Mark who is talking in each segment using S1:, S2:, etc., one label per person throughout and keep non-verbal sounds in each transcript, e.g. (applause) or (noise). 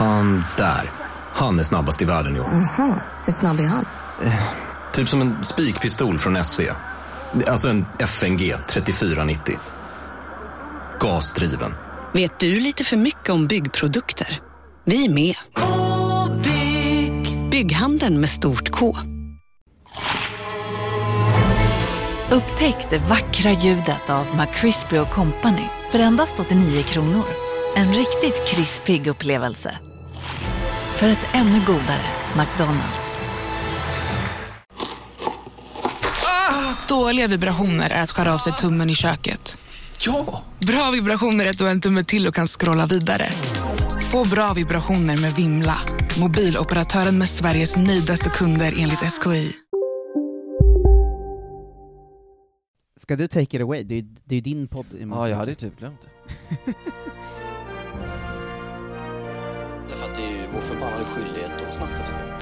S1: Han där. Han är snabbast i världen i år.
S2: Aha, hur snabb är han?
S1: Typ som en spikpistol från SV. Alltså en FNG 3490. Gasdriven.
S3: Vet du lite för mycket om byggprodukter? Vi är med. -bygg. Bygghandeln med stort K.
S4: Upptäck det vackra ljudet av McCrispy Company för endast 89 kronor. En riktigt krispig upplevelse. För ett ännu godare McDonalds.
S5: Dåliga vibrationer är att skära av sig tummen i köket.
S1: Ja!
S5: Bra vibrationer är att du har en tumme till och kan scrolla vidare. Få bra vibrationer med Vimla. Mobiloperatören med Sveriges nöjdaste kunder enligt SKI.
S6: Ska du take it away? Det är ju det är ju din podd.
S7: Ja, jag hade ju typ glömt det. (laughs)
S8: Därför att det är ju vår förbannade skyldighet att snatta tycker jag.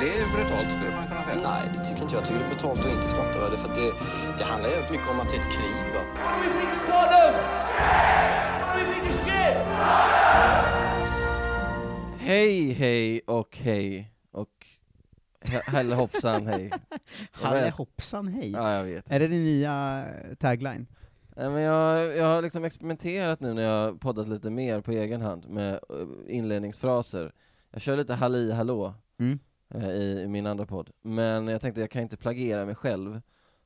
S9: Det är brutalt skulle man kunna säga.
S8: Nej, det tycker inte jag. Jag tycker det är betalt att inte snatta. Va? Därför att det, det handlar ju mycket om att det är ett krig. Va?
S7: Hej, hej och hej och he- helle hoppsan hej. (laughs) Vet.
S6: hoppsan hej.
S7: Ja, jag vet.
S6: Är det din nya eh, tagline?
S7: Nej, men jag, jag har liksom experimenterat nu när jag har poddat lite mer på egen hand med eh, inledningsfraser. Jag kör lite halli hallå
S6: Mm.
S7: eh, i, i min andra podd, men jag tänkte jag kan inte plagiera mig själv.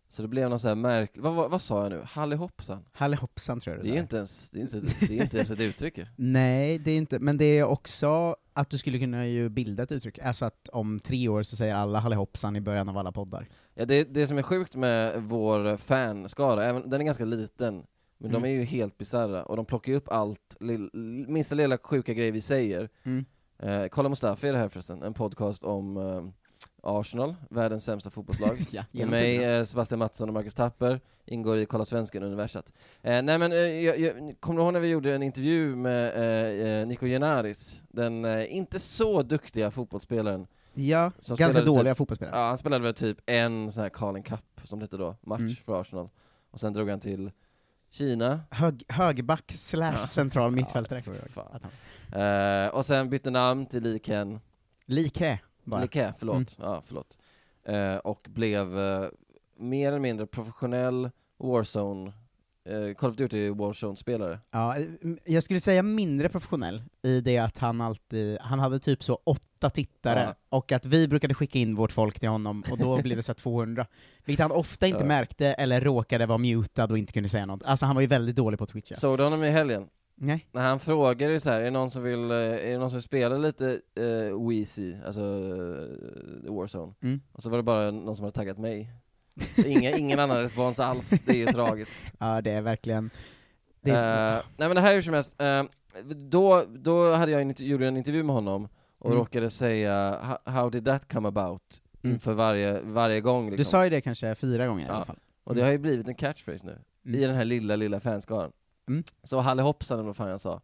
S7: Så det blev något så här märkligt, vad, vad, vad sa jag nu? Halli hoppsan?
S6: Halle hoppsan tror jag
S7: Det är inte ens, det är inte, det är inte ens ett uttryck. (laughs)
S6: Nej, det är inte, men det är också att du skulle kunna ju bilda ett uttryck, alltså att om tre år så säger alla Halle hoppsan i början av alla poddar.
S7: Ja, det, det som är sjukt med vår fanskara, även, den är ganska liten, men
S6: Mm.
S7: de är ju helt bisarra, och de plockar ju upp allt, lill, minsta lilla sjuka grej vi säger.
S6: Mm.
S7: Eh, Kolla Mustafi är det här förresten, en podcast om eh, Arsenal, världens sämsta fotbollslag. (laughs)
S6: ja,
S7: Med mig, eh, Sebastian Mattsson och Marcus Tapper, ingår i Kolla Svensken-universat. Eh, nej men, eh, jag, jag, kommer du ihåg när vi gjorde en intervju med eh, eh, Nico Genaris, den eh, inte så duktiga fotbollsspelaren
S6: Ja,
S7: som
S6: ganska
S7: spelade
S6: dåliga
S7: typ-
S6: fotbollsspelare.
S7: Ja, han spelade väl typ en sån här Carling Cup, som det hette då, match
S6: Mm.
S7: för Arsenal. Och sen drog han till Kina,
S6: Hög, högerback slash
S7: Ja.
S6: central mittfältare.
S7: Ja,
S6: han-
S7: eh, och sen bytte namn till Lee Ken,
S6: Like, bara.
S7: Like, förlåt,
S6: Mm.
S7: ja förlåt. Eh, och blev eh, mer eller mindre professionell Warzone, eh, Call of Duty Warzone-spelare.
S6: Ja, eh, jag skulle säga mindre professionell i det att han alltid, han hade typ så åtta tittare,
S7: Ja.
S6: och att vi brukade skicka in vårt folk till honom, och då blev det så här 200. (laughs) Vilket han ofta inte
S7: Ja.
S6: märkte, eller råkade vara mutad och inte kunde säga något. Alltså han var ju väldigt dålig på Twitch. Ja.
S7: Såg du honom i helgen?
S6: Nej?
S7: När han frågade ju så här, är det någon som vill, eh, är det någon som spelar lite uh, Wheezy, alltså uh, Warzone?
S6: Mm.
S7: Och så var det bara någon som hade taggat mig. Inga, ingen annan respons alls, det är ju tragiskt. (laughs)
S6: Ja, det är verkligen... Det,
S7: Eh, nej men det här är hur som helst, eh, då, då hade jag en, gjorde en intervju med honom och
S6: Mm.
S7: råkade säga "How- did that come about?
S6: Mm.
S7: Inför varje, varje gång
S6: du
S7: liksom.
S6: sa ju det kanske fyra gånger i
S7: Ja.
S6: alla fall.
S7: Och det har ju blivit en catchphrase nu,
S6: Mm.
S7: i den här lilla, lilla fanskaran.
S6: Mm.
S7: Så Halle hoppsan eller vad fan jag sa,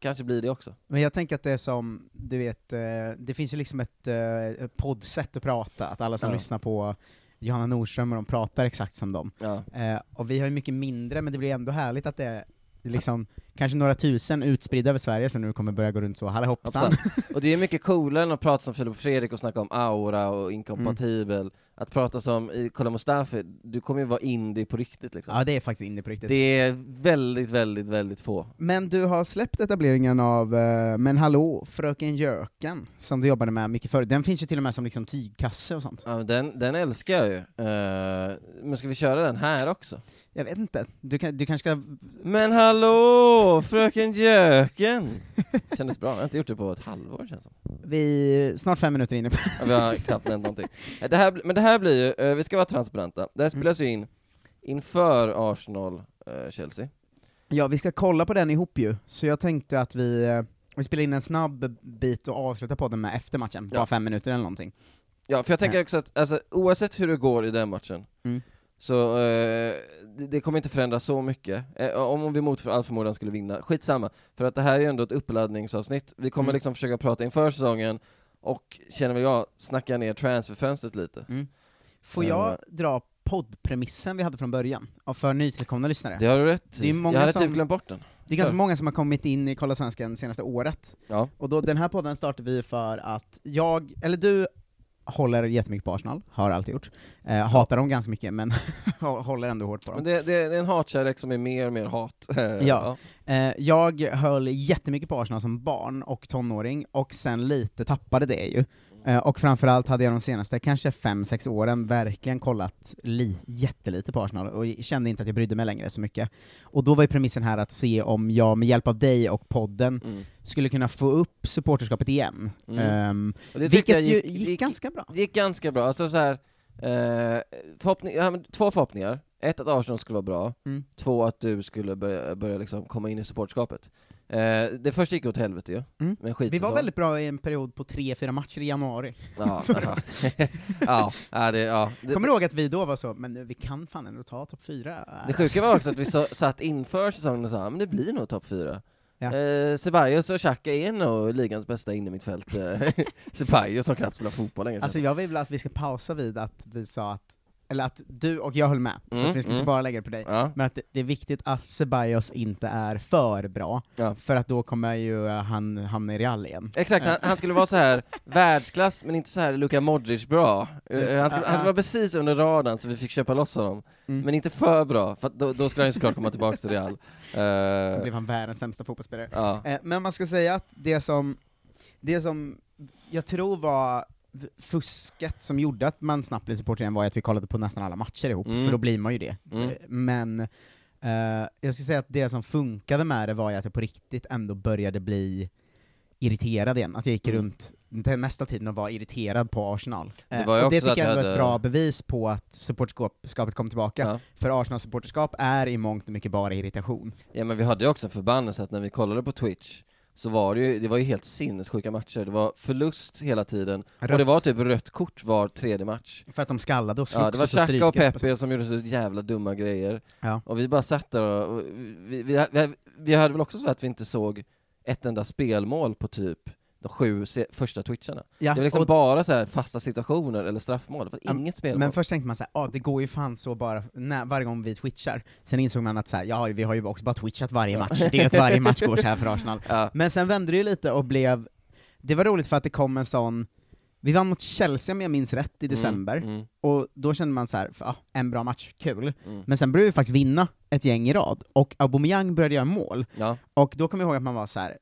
S7: kanske blir det också.
S6: Men jag tänker att det är som, du vet, eh, det finns ju liksom ett poddsätt att prata, att alla som
S7: Ja.
S6: lyssnar på Johanna Nordström och de pratar exakt som dem.
S7: Ja.
S6: Eh, och vi har ju mycket mindre, men det blir ändå härligt att det är liksom, kanske några tusen utspridda över Sverige som nu kommer börja gå runt så, halle hoppsan.
S7: Och det är mycket (laughs) coolare än att prata som Filip och Fredrik och snacka om aura och inkompatibel. Att prata som i Kolla Mustafi, du kommer ju vara indie på riktigt liksom.
S6: ja, det är faktiskt inne på riktigt.
S7: Det är väldigt, väldigt, väldigt få.
S6: Men du har släppt etableringen av eh, Men hallå, Fröken Jöken, som du jobbade med mycket förr. Den finns ju till och med som liksom tygkasse och sånt.
S7: Ja, men den, den älskar jag ju. Eh, men ska vi köra den här också?
S6: Jag vet inte, du, kan, du kanske ska...
S7: Men hallå, fröken Jöken! Kändes bra, jag har inte gjort det på ett halvår känns som.
S6: Vi, snart fem minuter inne på...
S7: Ja, Vi har knappt nämnt någonting. Eh, Det här, men det här blir ju, eh, vi ska vara transparenta, det här spelas ju in inför Arsenal-Chelsea.
S6: Ja, vi ska kolla på den ihop ju, så jag tänkte att vi, eh, vi spelar in en snabb bit och avslutar podden med efter matchen, bara
S7: Ja.
S6: fem minuter eller någonting.
S7: Ja, för jag tänker också att, alltså, oavsett hur det går i den matchen,
S6: Mm.
S7: Så eh, det, det kommer inte förändra så mycket. Eh, om vi mot för all förmodan skulle vinna, skitsamma. För att det här är ju ändå ett uppladdningsavsnitt. Vi kommer
S6: Mm.
S7: liksom försöka prata inför säsongen, och känner väl jag, snacka ner transferfönstret lite.
S6: Får
S7: Eh.
S6: jag dra poddpremissen vi hade från början, för nytillkomna lyssnare?
S7: Det har du rätt
S6: Det är många
S7: Jag hade
S6: som-
S7: typ glömt bort den.
S6: Det är ganska många som har kommit in i Kolla Svensken senaste året.
S7: Ja.
S6: Och då, den här podden startade vi för att jag, eller du, håller jättemycket på Arsenal, har alltid gjort. Eh, hatar dem ganska mycket, men (laughs) håller ändå hårt på dem.
S7: Men det, det är en hatkärlek som är mer och mer hat. (laughs)
S6: Ja. Eh, jag höll jättemycket på Arsenal som barn och tonåring, och sen lite tappade det ju. Eh, och framförallt hade jag de senaste kanske fem sex åren verkligen kollat li- jättelite på Arsenal, och kände inte att jag brydde mig längre så mycket. Och då var ju premissen här att se om jag med hjälp av dig och podden
S7: Mm.
S6: skulle kunna få upp supporterskapet igen.
S7: Mm. Tyckte
S6: vilket
S7: jag
S6: ju gick, ganska bra.
S7: Det gick ganska bra, alltså så här, eh, förhoppning, ja, två förhoppningar. Ett, att Arsenal skulle vara bra.
S6: Mm.
S7: Två, att du skulle börja, börja liksom komma in i supportskapet. Eh, det första gick åt helvete ju,
S6: Mm.
S7: med
S6: Vi var väldigt bra i en period på tre, fyra matcher i januari.
S7: Ja, (laughs) ja. (laughs) ja, ja, det, ja. Det,
S6: Kommer du ihåg att vi då var så, men nu, vi kan fan ändå ta topp fyra?
S7: det sjuka var också att vi så, (laughs) satt inför säsongen och sa "Ja, men det blir nog topp fyra.
S6: Ja.
S7: Eh, Ceballos och Xhaka är nog ligans bästa innermittfält. Eh, Ceballos som knappt spelar fotboll längre.
S6: Alltså jag vill att vi ska pausa vid att vi sa att, eller att du och jag höll med, så
S7: Mm,
S6: att vi ska
S7: mm.
S6: inte bara lägga det på dig,
S7: ja,
S6: men att det, det är viktigt att Ceballos inte är för bra,
S7: Ja.
S6: för att då kommer ju eh, han hamna i Real igen.
S7: exakt, han, han skulle vara så här (laughs) världsklass men inte så här Luka Modric bra. Eh, han, skulle, han skulle vara precis under radarn så vi fick köpa loss honom.
S6: Mm.
S7: Men inte för bra, för då, då skulle han ju såklart komma tillbaka till Real. (laughs)
S6: Sen
S7: Eh,
S6: blev han världens sämsta fotbollsspelare.
S7: ja.
S6: Eh, men man ska säga att det som, det som jag tror var fusket som gjorde att man snabbt blev supporter igen var att vi kollade på nästan alla matcher ihop,
S7: Mm.
S6: för då blir man ju det.
S7: Mm.
S6: Men eh, jag skulle säga att det som funkade med det var ju att jag på riktigt ändå började bli irriterad igen, att jag gick
S7: Mm.
S6: runt den mesta tiden och var irriterad på Arsenal. Eh,
S7: var
S6: och det tycker jag ändå är ett
S7: hade-
S6: bra bevis på att supporterskapet kom tillbaka,
S7: Ja.
S6: för Arsenals supporterskap är i mångt och mycket bara irritation.
S7: ja men vi hade ju också en förbannelse att när vi kollade på Twitch så var det ju, det var ju helt sinnessjuka matcher, det var förlust hela tiden, och det
S6: Rött.
S7: var typ rött kort var tredje match.
S6: För att de skallade och slogs
S7: Ja, det var
S6: och
S7: Xhaka och
S6: stryket.
S7: Pepe som gjorde så jävla dumma grejer.
S6: Ja.
S7: Och vi bara satt där och, och vi, vi, vi, vi hade väl också så att vi inte såg ett enda spelmål på typ de sju första twitcharna.
S6: Ja,
S7: det var liksom bara så fasta situationer eller straffmål, det var
S6: Ja,
S7: inget spelmål.
S6: Men först tänkte man såhär, ah, det går ju fan så bara när, varje gång vi twitchar. Sen insåg man att så här, ja, vi har ju också bara twitchat varje match, det är ju att varje match går så här för (laughs) Arsenal.
S7: ja.
S6: Men sen vände det ju lite och blev, det var roligt för att det kom en sån, vi vann mot Chelsea om jag minns rätt i december,
S7: Mm, mm,
S6: och då kände man så här, ja, en bra match, kul.
S7: mm.
S6: Men sen började vi faktiskt vinna ett gäng i rad, och Aubameyang började göra mål,
S7: Ja,
S6: och då kommer jag ihåg att man var så här.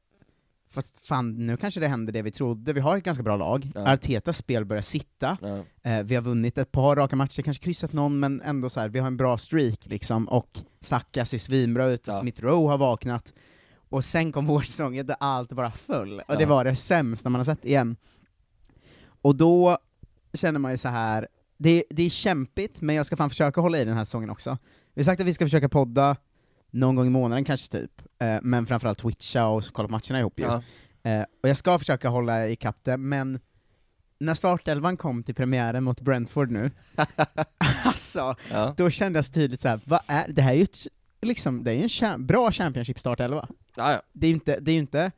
S6: Fast fan, nu kanske det händer det vi trodde, vi har ett ganska bra lag,
S7: Ja.
S6: Artetas spel börjar sitta,
S7: ja.
S6: Eh, vi har vunnit ett par raka matcher, kanske kryssat någon, men ändå så här, vi har en bra streak liksom, och Saka ser svinbra ut, och
S7: Ja.
S6: Smith Rowe har vaknat, och sen kom (laughs) vårsäsongen där allt bara föll, och det var det sämsta man har sett igen. Och då känner man ju så här. Det, det är kämpigt, men jag ska fan försöka hålla i den här säsongen också. Vi har sagt att vi ska försöka podda någon gång i månaden kanske typ, eh, men framförallt twitcha och kolla på matcherna ihop ju.
S7: ja.
S6: Eh, och jag ska försöka hålla ikapp det, men när startelvan kom till premiären mot Brentford nu, (laughs) alltså,
S7: ja.
S6: då kändes tydligt så här, vad är, det här är ju ett, liksom, det är en bra Championship startelva.
S7: ja, ja.
S6: Det är ju inte, det är inte,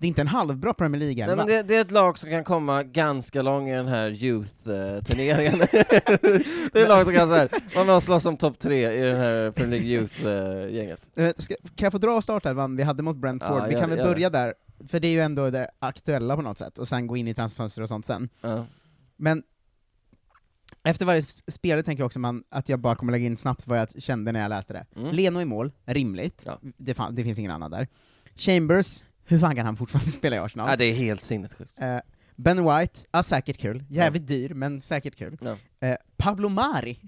S6: det är inte en halvbra Premier
S7: Nej,
S6: League-elva.
S7: men det, det är ett lag som kan komma ganska långt i den här Youth-turneringen. (laughs) (laughs) det är ett lag som kan så här, med och slåss om topp tre i den här Premier League Youth-gänget.
S6: Eh, kan jag få dra startelvan vi hade mot Brentford?
S7: Ja,
S6: vi kan väl börja där, för det är ju ändå det aktuella på något sätt, och sen gå in i transferfönster och sånt sen.
S7: Ja.
S6: Men efter varje sp- spel tänker jag också man, att jag bara kommer lägga in snabbt vad jag kände när jag läste det.
S7: Mm.
S6: Leno i mål, rimligt.
S7: Ja.
S6: Det, fan, det finns ingen annan där. Chambers, hur fan kan han fortfarande (laughs) spela i Arsenal?
S7: Ja, det är helt sinnessjukt.
S6: Eh, ben White, ja säkert kul. Jävligt dyr, men säkert kul.
S7: Ja.
S6: Eh, Pablo Mari,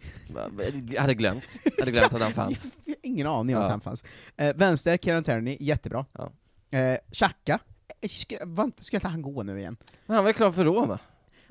S7: Jag hade glömt, jag hade glömt att han fanns. (laughs)
S6: Ingen aning om
S7: Ja.
S6: att han fanns. Eh, vänster, Kieran Tierney, jättebra.
S7: Ja.
S6: Eh, Xhaka, eh, ska, inte- ska inte han gå nu igen?
S7: Men han var ju klar för Roma.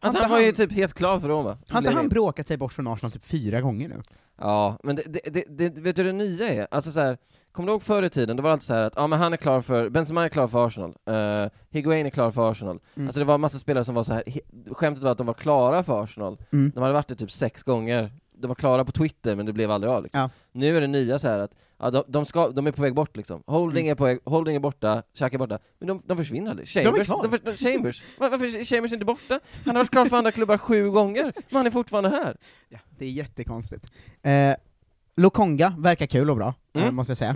S7: Alltså
S6: inte
S7: han var ju
S6: han-
S7: typ helt klar för Roma.
S6: Har inte han bråkat sig bort från Arsenal typ fyra gånger nu?
S7: Ja, men det, det, det, det, vet du det nya är? Alltså så här, kommer du ihåg förr i tiden, då var det alltid så här att ja men han är klar för, Benzema är klar för Arsenal, uh, Higuain är klar för Arsenal.
S6: Mm.
S7: Alltså det var massa spelare som var så här. skämtet var att de var klara för Arsenal.
S6: Mm.
S7: De hade varit det typ sex gånger, de var klara på Twitter men det blev aldrig av liksom.
S6: Ja.
S7: Nu är det nya så här att, ja, de, de, ska, de är på väg bort liksom. Holding
S6: Mm.
S7: är på väg, Holding är borta, Xhaka är borta, men de, de försvinner aldrig.
S6: är
S7: Chambers,
S6: kvar.
S7: de Chambers, Var- varför är Chambers inte borta? Han har varit klar för andra klubbar sju gånger, men han är fortfarande här.
S6: Ja, det är jättekonstigt. Eh, Lokonga verkar kul och bra, eh,
S7: Mm.
S6: måste jag säga.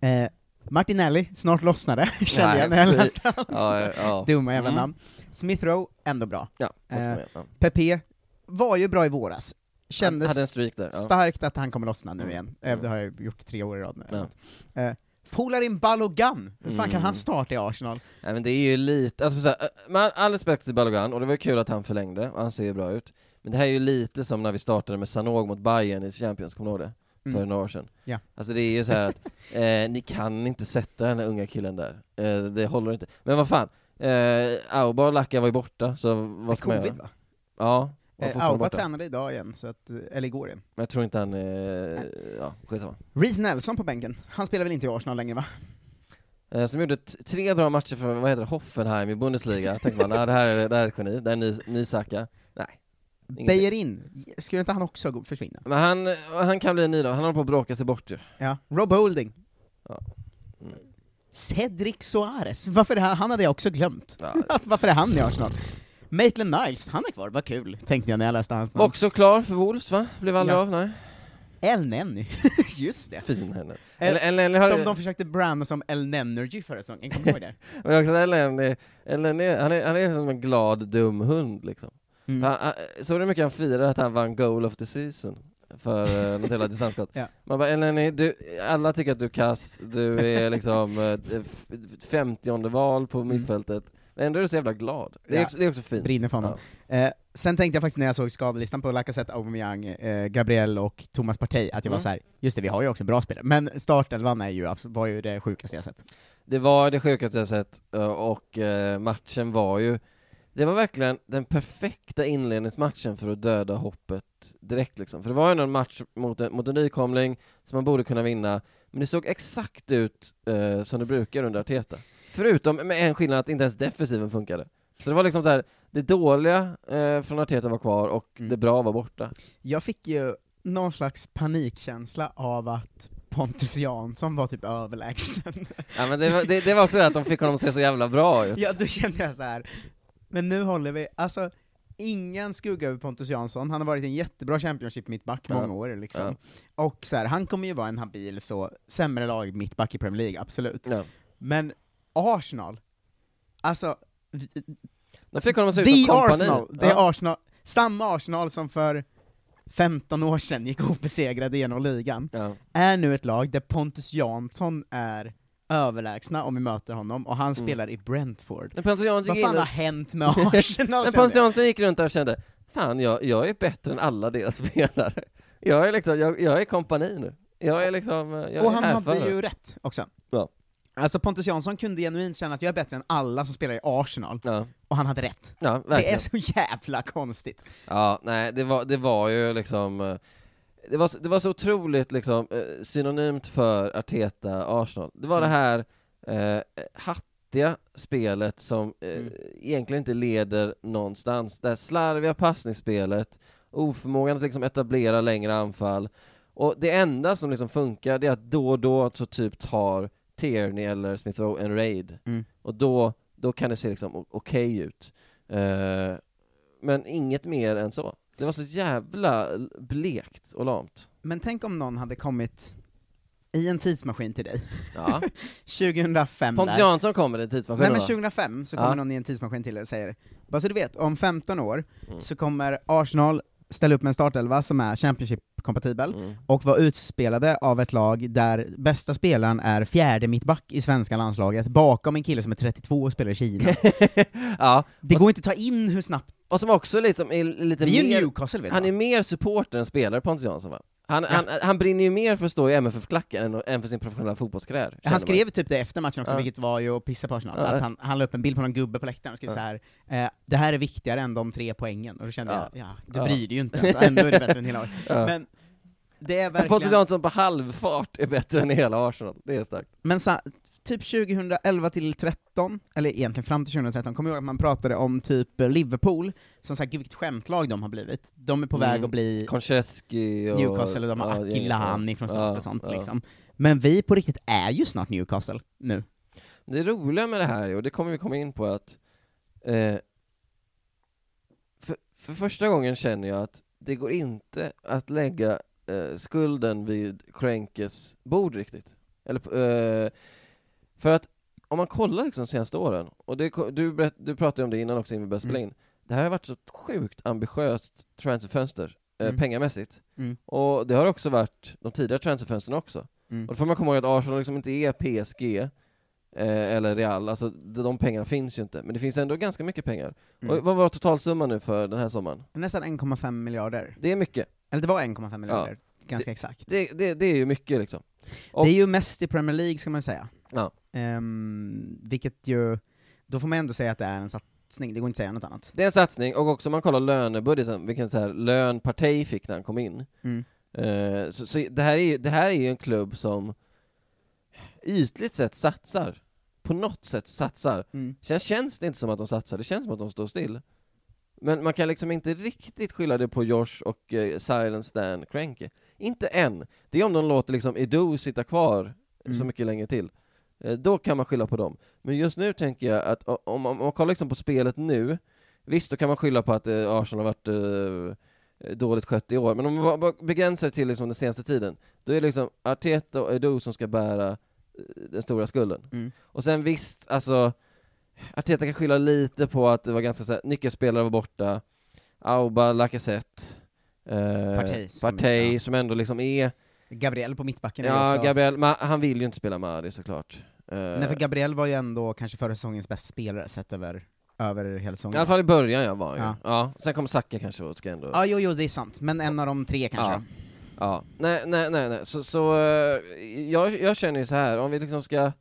S7: Mm.
S6: Eh, Martinelli, snart lossnade, (laughs) kände jag när jag läste hans
S7: Ja, ja,
S6: dumma jävla
S7: Mm.
S6: namn. Smith Rowe, ändå bra.
S7: Ja,
S6: Eh. Pepe var ju bra i våras. Kändes
S7: där. Ja.
S6: starkt att han kommer lossna nu
S7: Mm.
S6: igen. Eh, Det har jag gjort tre år i rad nu.
S7: Ja.
S6: Eh, Folarin Balogun, hur fan kan
S7: Mm.
S6: han starta i Arsenal?
S7: Nej men det är ju lite, alltså så här, äh, med all respekt till Balogan, och det var ju kul att han förlängde, och han ser bra ut Men det här är ju lite som när vi startade med Sanog mot Bayern i Champions, kommer du ihåg det?
S6: Mm.
S7: För några år sedan
S6: Ja.
S7: Alltså det är ju så här att, (laughs) eh, ni kan inte sätta den här unga killen där, eh, det håller inte Men vad fan, eh, Auba och Lacka var ju borta, så vad ska man göra?
S6: va?
S7: Ja,
S6: Eh, Auba tränade idag igen, så att, eh, eller igår igen.
S7: Men jag tror inte han, eh, ja skitsamma
S6: Reece Nelson på bänken, han spelar väl inte i Arsenal längre va?
S7: Eh, Som gjorde tre bra matcher för, vad heter det, Hoffenheim i Bundesliga, tänkte man, det, här är, det här är ett geni, det här är ny, ny Saka Nej.
S6: Bejerin, skulle inte han också försvinna?
S7: Men han, han kan bli en ny då, han håller på att bråka sig bort ju
S6: Ja. Rob Holding.
S7: Ja. Mm.
S6: Cedric Soares, varför är han, han hade jag också glömt.
S7: Ja. (laughs)
S6: varför är han i Arsenal? Maitland Niles, han är kvar, vad kul, tänkte jag när jag läste hans namn.
S7: Också klar för Wolves va? Blev aldrig
S6: Ja.
S7: av, nej
S6: El Nenny, (laughs) just det.
S7: Fin henne
S6: El-
S7: eller, eller har
S6: Som de försökte branda som El Nenergy förra säsongen, kommer du ihåg det? (laughs)
S7: Men också Ellen, är- Ellen är, han, är, han är som en glad, dum hund liksom
S6: Mm.
S7: han, han, du hur mycket han firade att han vann goal of the season? För uh, något jävla (laughs) distansskott
S6: Ja.
S7: Man bara, Eleni, du, alla tycker att du är kass, du är liksom uh, 50 val på mittfältet Men ändå är du så jävla glad, det är.
S6: Ja.
S7: också, det är också fint
S6: Brinner för honom. Eh, sen tänkte jag faktiskt när jag såg skadelistan på Lacazette, Aubameyang, eh, Gabriel och Thomas Partey, att jag var
S7: Mm.
S6: så här: just det, vi har ju också bra spelare, men startelvan är ju, var ju det sjukaste jag sett.
S7: Det var det sjukaste jag sett, eh, och eh, matchen var ju Det var verkligen den perfekta inledningsmatchen för att döda hoppet direkt liksom, för det var ju en match mot en, mot en nykomling som man borde kunna vinna, men det såg exakt ut eh, som det brukar under Arteta Förutom med en skillnad att inte ens defensiven funkade Så det var liksom så här, det dåliga eh, från Arteta var kvar och
S6: Mm.
S7: det bra var borta
S6: Jag fick ju någon slags panikkänsla av att Pontus Jansson var typ överlägsen.
S7: Ja men det var, det, det var också det att de fick honom att se så jävla bra ut
S6: ja, då kände jag så här. men nu håller vi, alltså, ingen skugga över Pontus Jansson, han har varit en jättebra Championship-mittback
S7: Ja.
S6: många år liksom. Och så här, han kommer ju vara en habil så, sämre lag mittback i Premier League, absolut.
S7: Ja.
S6: Men Arsenal, alltså,
S7: De fick honom att se ut
S6: The
S7: som kompani
S6: Arsenal, det är
S7: Ja.
S6: Arsenal, samma Arsenal som för 15 år sedan gick obesegrade genom ligan,
S7: Ja.
S6: är nu ett lag där Pontus Jansson är överlägsna om vi möter honom, och han
S7: Mm.
S6: spelar i Brentford. Vad fan har hänt med Arsenal? (laughs)
S7: Men Pontus? Jansson gick runt där och kände, fan jag, jag är bättre än alla deras (laughs) spelare. Jag är liksom, jag, jag är kompani nu. Jag är liksom, jag
S6: och
S7: är
S6: han hade ju rätt också.
S7: Ja.
S6: Alltså Pontus Jansson kunde genuint känna att jag är bättre än alla som spelar i Arsenal,
S7: Ja,
S6: och han hade rätt.
S7: ja
S6: Det är så jävla konstigt.
S7: Ja, nej det var, det var ju liksom eh, det var, det var så otroligt liksom eh, synonymt för Arteta Arsenal. Det var det här eh, hattiga spelet som eh,
S6: Mm.
S7: egentligen inte leder någonstans. Det här slarviga passningsspelet, oförmågan att liksom etablera längre anfall. Och det enda som liksom funkar, det är att då och då så typ tar Tierney eller Smith Rowe en raid.
S6: Mm.
S7: Och då, då kan det se liksom okej ut. Eh, men inget mer än så. Det var så jävla blekt och lamt.
S6: Men tänk om någon hade kommit i en tidsmaskin till dig,
S7: Ja. (laughs)
S6: 2005
S7: Pontus. Jansson kommer i en tidsmaskin
S6: Nej men
S7: va?
S6: 2005 så
S7: Ja.
S6: kommer någon i en tidsmaskin till dig och säger, bara så du vet, om 15 år
S7: Mm.
S6: så kommer Arsenal ställa upp med en startelva som är Championship-kompatibel,
S7: Mm.
S6: och vara utspelade av ett lag där bästa spelaren är fjärde mittback i svenska landslaget, bakom en kille som är 32 och spelar i Kina. (laughs)
S7: ja,
S6: Det går inte att ta in hur snabbt...
S7: och som också liksom är lite
S6: Vi är
S7: mer,
S6: Newcastle vet
S7: han
S6: du
S7: är
S6: va?
S7: mer supporter än spelare Pontus Jansson va? Han, han, han brinner ju mer för att stå i MFF-klacken än, än för sin professionella fotbollskarriär
S6: Han
S7: man.
S6: skrev typ det efter matchen också,
S7: Ja.
S6: vilket var ju att pissa på Arsenal,
S7: Ja.
S6: att han, han la upp en bild på någon gubbe på läktaren och skrev
S7: Ja.
S6: så här. Eh, det här är viktigare än de tre poängen, och då kände
S7: Ja.
S6: jag, ja, du bryr dig ju inte ens, (laughs) ändå är det bättre än hela.
S7: Ja.
S6: Men det är
S7: Pontus
S6: verkligen...
S7: Jansson på halvfart är bättre än hela Arsenal, det är starkt.
S6: Men så, typ 2011 till 13, eller egentligen fram till 2013, kommer jag ihåg att man pratade om typ Liverpool, som sagt, gud vilket skämtlag de har blivit. De är på
S7: Mm.
S6: väg att bli
S7: Konchesky och...
S6: Newcastle, och de har
S7: ja,
S6: Akilani från start
S7: ja,
S6: och sånt
S7: ja.
S6: liksom. Men vi på riktigt är ju snart Newcastle, nu.
S7: Det roliga med det här, och det kommer vi komma in på, att eh, för, för första gången känner jag att det går inte att lägga eh, skulden vid Krenkes bord riktigt. Eller, eh, För att om man kollar liksom de senaste åren, och det, du, berätt, du pratade om det innan också innan vi började spela in, det här har varit så sjukt ambitiöst transferfönster, eh,
S6: Mm.
S7: pengamässigt.
S6: Mm.
S7: Och det har också varit de tidigare transferfönstren också.
S6: Mm.
S7: Och då får man komma ihåg att Arsenal liksom inte är PSG eh, eller Real, alltså de, pengarna finns ju inte, men det finns ändå ganska mycket pengar.
S6: Mm.
S7: Och vad var totalsumman nu för den här sommaren?
S6: Nästan 1,5 miljarder.
S7: Det är mycket.
S6: Eller det var 1,5 miljarder, ganska exakt.
S7: Det, det, det är ju mycket liksom. Och-
S6: Det är ju mest i Premier League ska man säga.
S7: Ja.
S6: Ehm, vilket ju, då får man ändå säga att det är en satsning, det går inte att säga något annat.
S7: Det är en satsning, och också om man kollar lönebudgeten, vilken så här lön Partey fick när han kom in.
S6: Mm.
S7: Eh, så så det, här är, ju- det här är ju en klubb som ytligt sett satsar. På något sätt satsar.
S6: Mm.
S7: Sen känns det inte som att de satsar, det känns som att de står still. Men man kan liksom inte riktigt skylla det på Josh och eh, Silent Stan Kroenke. Inte än. Det är om de låter liksom Edu sitta kvar så
S6: Mm. mycket
S7: mycket länge till. Eh, då kan man skylla på dem. Men just nu tänker jag att om, om man kollar liksom på spelet nu, visst då kan man skylla på att eh, Arsenal har varit eh, dåligt skött i år, men om man bara- begränsar det till liksom den senaste tiden, då är det liksom Arteta och Edu som ska bära den stora skulden.
S6: Mm.
S7: Och sen visst, alltså Arteta kan skylla lite på att det var ganska så här, nyckelspelare var borta, Auba, Lacazette, eh,
S6: Partey som-
S7: Partey som ändå liksom är,
S6: Gabriel på mittbacken
S7: ja
S6: också...
S7: Gabriel, men han vill ju inte spela Mari såklart. Eh,
S6: Nej för Gabriel var ju ändå kanske förra säsongens bästa spelare sett över, över hela säsongen.
S7: I alla fall i början ja, var ju.
S6: Ja.
S7: Ja. sen kommer Saka kanske och ska ändå...
S6: Ja, jo, jo, det är sant, men en av de tre kanske.
S7: Ja. Ja, nej, nej, nej, nej. så, så eh, jag, jag känner ju så här om vi liksom ska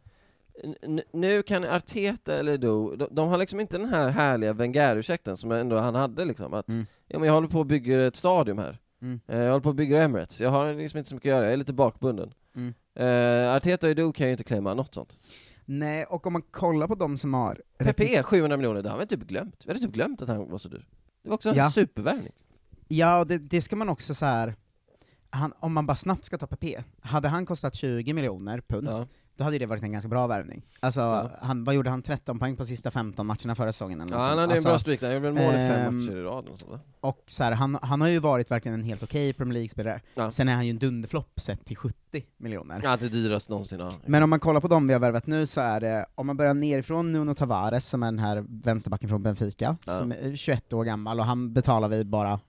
S7: nu kan Arteta eller Do, de, de har liksom inte den här härliga Wenger-ursäkten som ändå han hade liksom, att
S6: Mm.
S7: ja, men jag håller på att bygga ett stadium här,
S6: Mm.
S7: Eh, jag håller på att bygga Emirates, jag har liksom inte så mycket att göra, jag är lite bakbunden.
S6: Mm.
S7: Eh, Arteta och Do kan ju inte klämma något sånt.
S6: Nej, och om man kollar på de som har...
S7: Pepe, 700 miljoner, det har vi typ glömt. Vi hade typ glömt att han var så dyr. Det var också en
S6: Ja.
S7: supervärvning.
S6: Ja, det, det ska man också så här. Han, om man bara snabbt ska ta PP, hade han kostat 20 miljoner pund,
S7: Ja.
S6: Då hade det varit en ganska bra värvning. Alltså,
S7: Ja.
S6: han, vad gjorde han, 13 poäng på sista 15 matcherna förra säsongen eller
S7: Ja, han hade en
S6: alltså,
S7: bra streak där, han gjorde väl mål i fem
S6: ehm,
S7: matcher i rad och sånt?
S6: Och så här, han, han har ju varit verkligen en helt okej Premier League-spelare.
S7: Ja.
S6: Sen är han ju en dunderflopp sett till 70 miljoner.
S7: Ja, det dyraste någonsin, ja.
S6: Men om man kollar på dem vi har värvat nu så är det, om man börjar nerifrån Nuno Tavares som är den här vänsterbacken från Benfica, som är 21 år gammal, och han betalar vi bara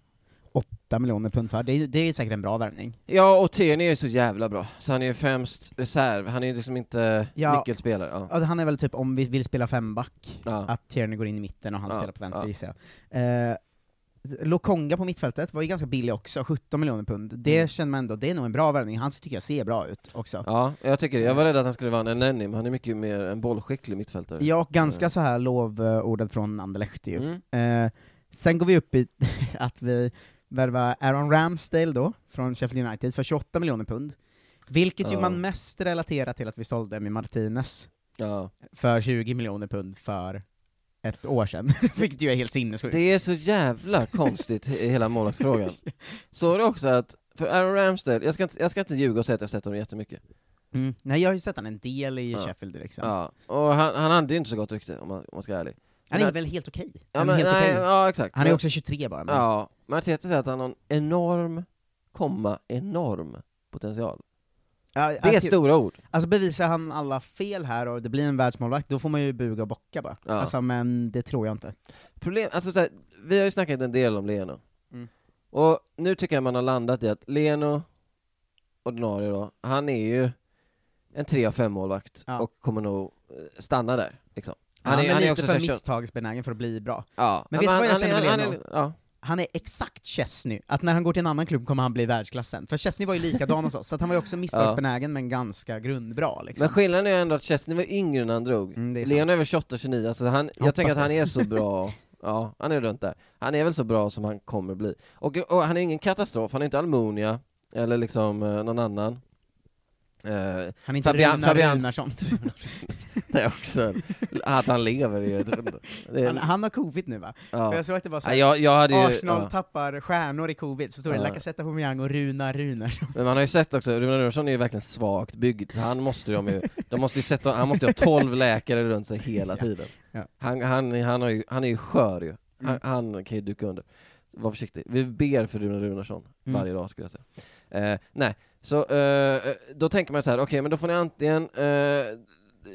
S6: 8 miljoner pund för. Det är, det är säkert en bra värvning.
S7: Ja, och Tierney är ju så jävla bra, så han är ju främst reserv, han är ju liksom inte
S6: Ja.
S7: nyckelspelare. Ja.
S6: Ja, han är väl typ, om vi vill spela femback,
S7: Ja.
S6: att Tierney går in i mitten och han spelar på vänster gissar jag. Eh, Lokonga på mittfältet var ju ganska billig också, 17 miljoner pund. Det
S7: Mm.
S6: känner man ändå, det är nog en bra värvning, han tycker jag ser bra ut också.
S7: ja, jag tycker det. Jag var rädd att han skulle vara en Nenny, men han är mycket mer en bollskicklig mittfältare.
S6: Ja, och ganska
S7: Mm.
S6: så här lovordad från Anderlecht ju.
S7: Mm.
S6: Eh, sen går vi upp i (laughs) att vi värvar Aaron Ramsdale då, från Sheffield United, för 28 miljoner pund. Vilket ju man mest relaterar till att vi sålde med Martinez för 20 miljoner pund för ett år sedan, (laughs) vilket ju är helt sinnessjukt.
S7: Det är så jävla konstigt, i hela målvaktsfrågan. (laughs) Så det också att, för Aaron Ramsdale, jag ska, inte, jag ska inte ljuga och säga att jag sett honom jättemycket.
S6: Mm. Nej, jag har ju sett han en del i
S7: Ja.
S6: Sheffield liksom.
S7: Ja, och han, han hade ju inte så gott rykte om man, om man ska vara ärlig.
S6: Han är väl helt okej?
S7: Ja,
S6: Han är
S7: men,
S6: helt
S7: nej,
S6: okej.
S7: ja exakt.
S6: Han är också 23 bara. Men...
S7: Ja, men Arteta säger att han har en enorm, komma, enorm potential.
S6: Ja,
S7: Det är
S6: att-
S7: stora ord.
S6: Alltså bevisar han alla fel här och det blir en världsmålvakt, då får man ju buga och bocka bara.
S7: Ja.
S6: Alltså men det tror jag inte.
S7: Problem, alltså så här, vi har ju snackat en del om Leno.
S6: Mm.
S7: Och nu tycker jag man har landat i att Leno, ordinarie då, han är ju en 3 av 5 målvakt
S6: Ja.
S7: och kommer nog eh, stanna där, liksom.
S6: Han, är, lite
S7: också
S6: för
S7: så här kön-
S6: misstagsbenägen för att bli bra.
S7: Ja.
S6: Men vet du vad jag
S7: han,
S6: känner
S7: han,
S6: med
S7: han,
S6: Leno?
S7: är- Ja.
S6: Han är exakt Chesney, att när han går till en annan klubb kommer han bli världsklassen. För Chesney var ju likadan hos oss, så han var ju också (laughs) misstagsbenägen men ganska grundbra liksom.
S7: Men skillnaden är ju ändå att Chesney var yngre när han drog.
S6: Mm, är.
S7: Leno är väl 28-29, alltså han, jag tänker att han är så bra, (laughs) ja, han är runt där. Han är väl så bra som han kommer bli. Och, och han är ingen katastrof, han är inte Almunia, eller liksom eh, någon annan. Eh,
S6: han är inte
S7: Fabian-
S6: Runar
S7: Fabian-
S6: Runarsson. (laughs)
S7: det är också, att han lever är ju är-
S6: Han, han har covid nu va?
S7: ja.
S6: För jag såg att det var så
S7: Ja, jag, jag ju,
S6: Arsenal
S7: ja.
S6: tappar stjärnor i covid, så står det
S7: Ja.
S6: Lacazette, Aubameyang och Runar Runarsson.
S7: Men man har ju sett också, Runar Runarsson är ju verkligen svagt byggd, så han måste ju, de ju, de måste ju sätta, han måste ju ha 12 (laughs) läkare runt sig hela tiden.
S6: Ja.
S7: Han, han, han, har ju, han är ju skör ju, han,
S6: Mm.
S7: han kan ju duka under. Var försiktig, vi ber för Runar Runarsson
S6: Mm.
S7: varje dag skulle jag säga. Eh, nej, så eh, då tänker man så här, okej men då får ni antingen eh,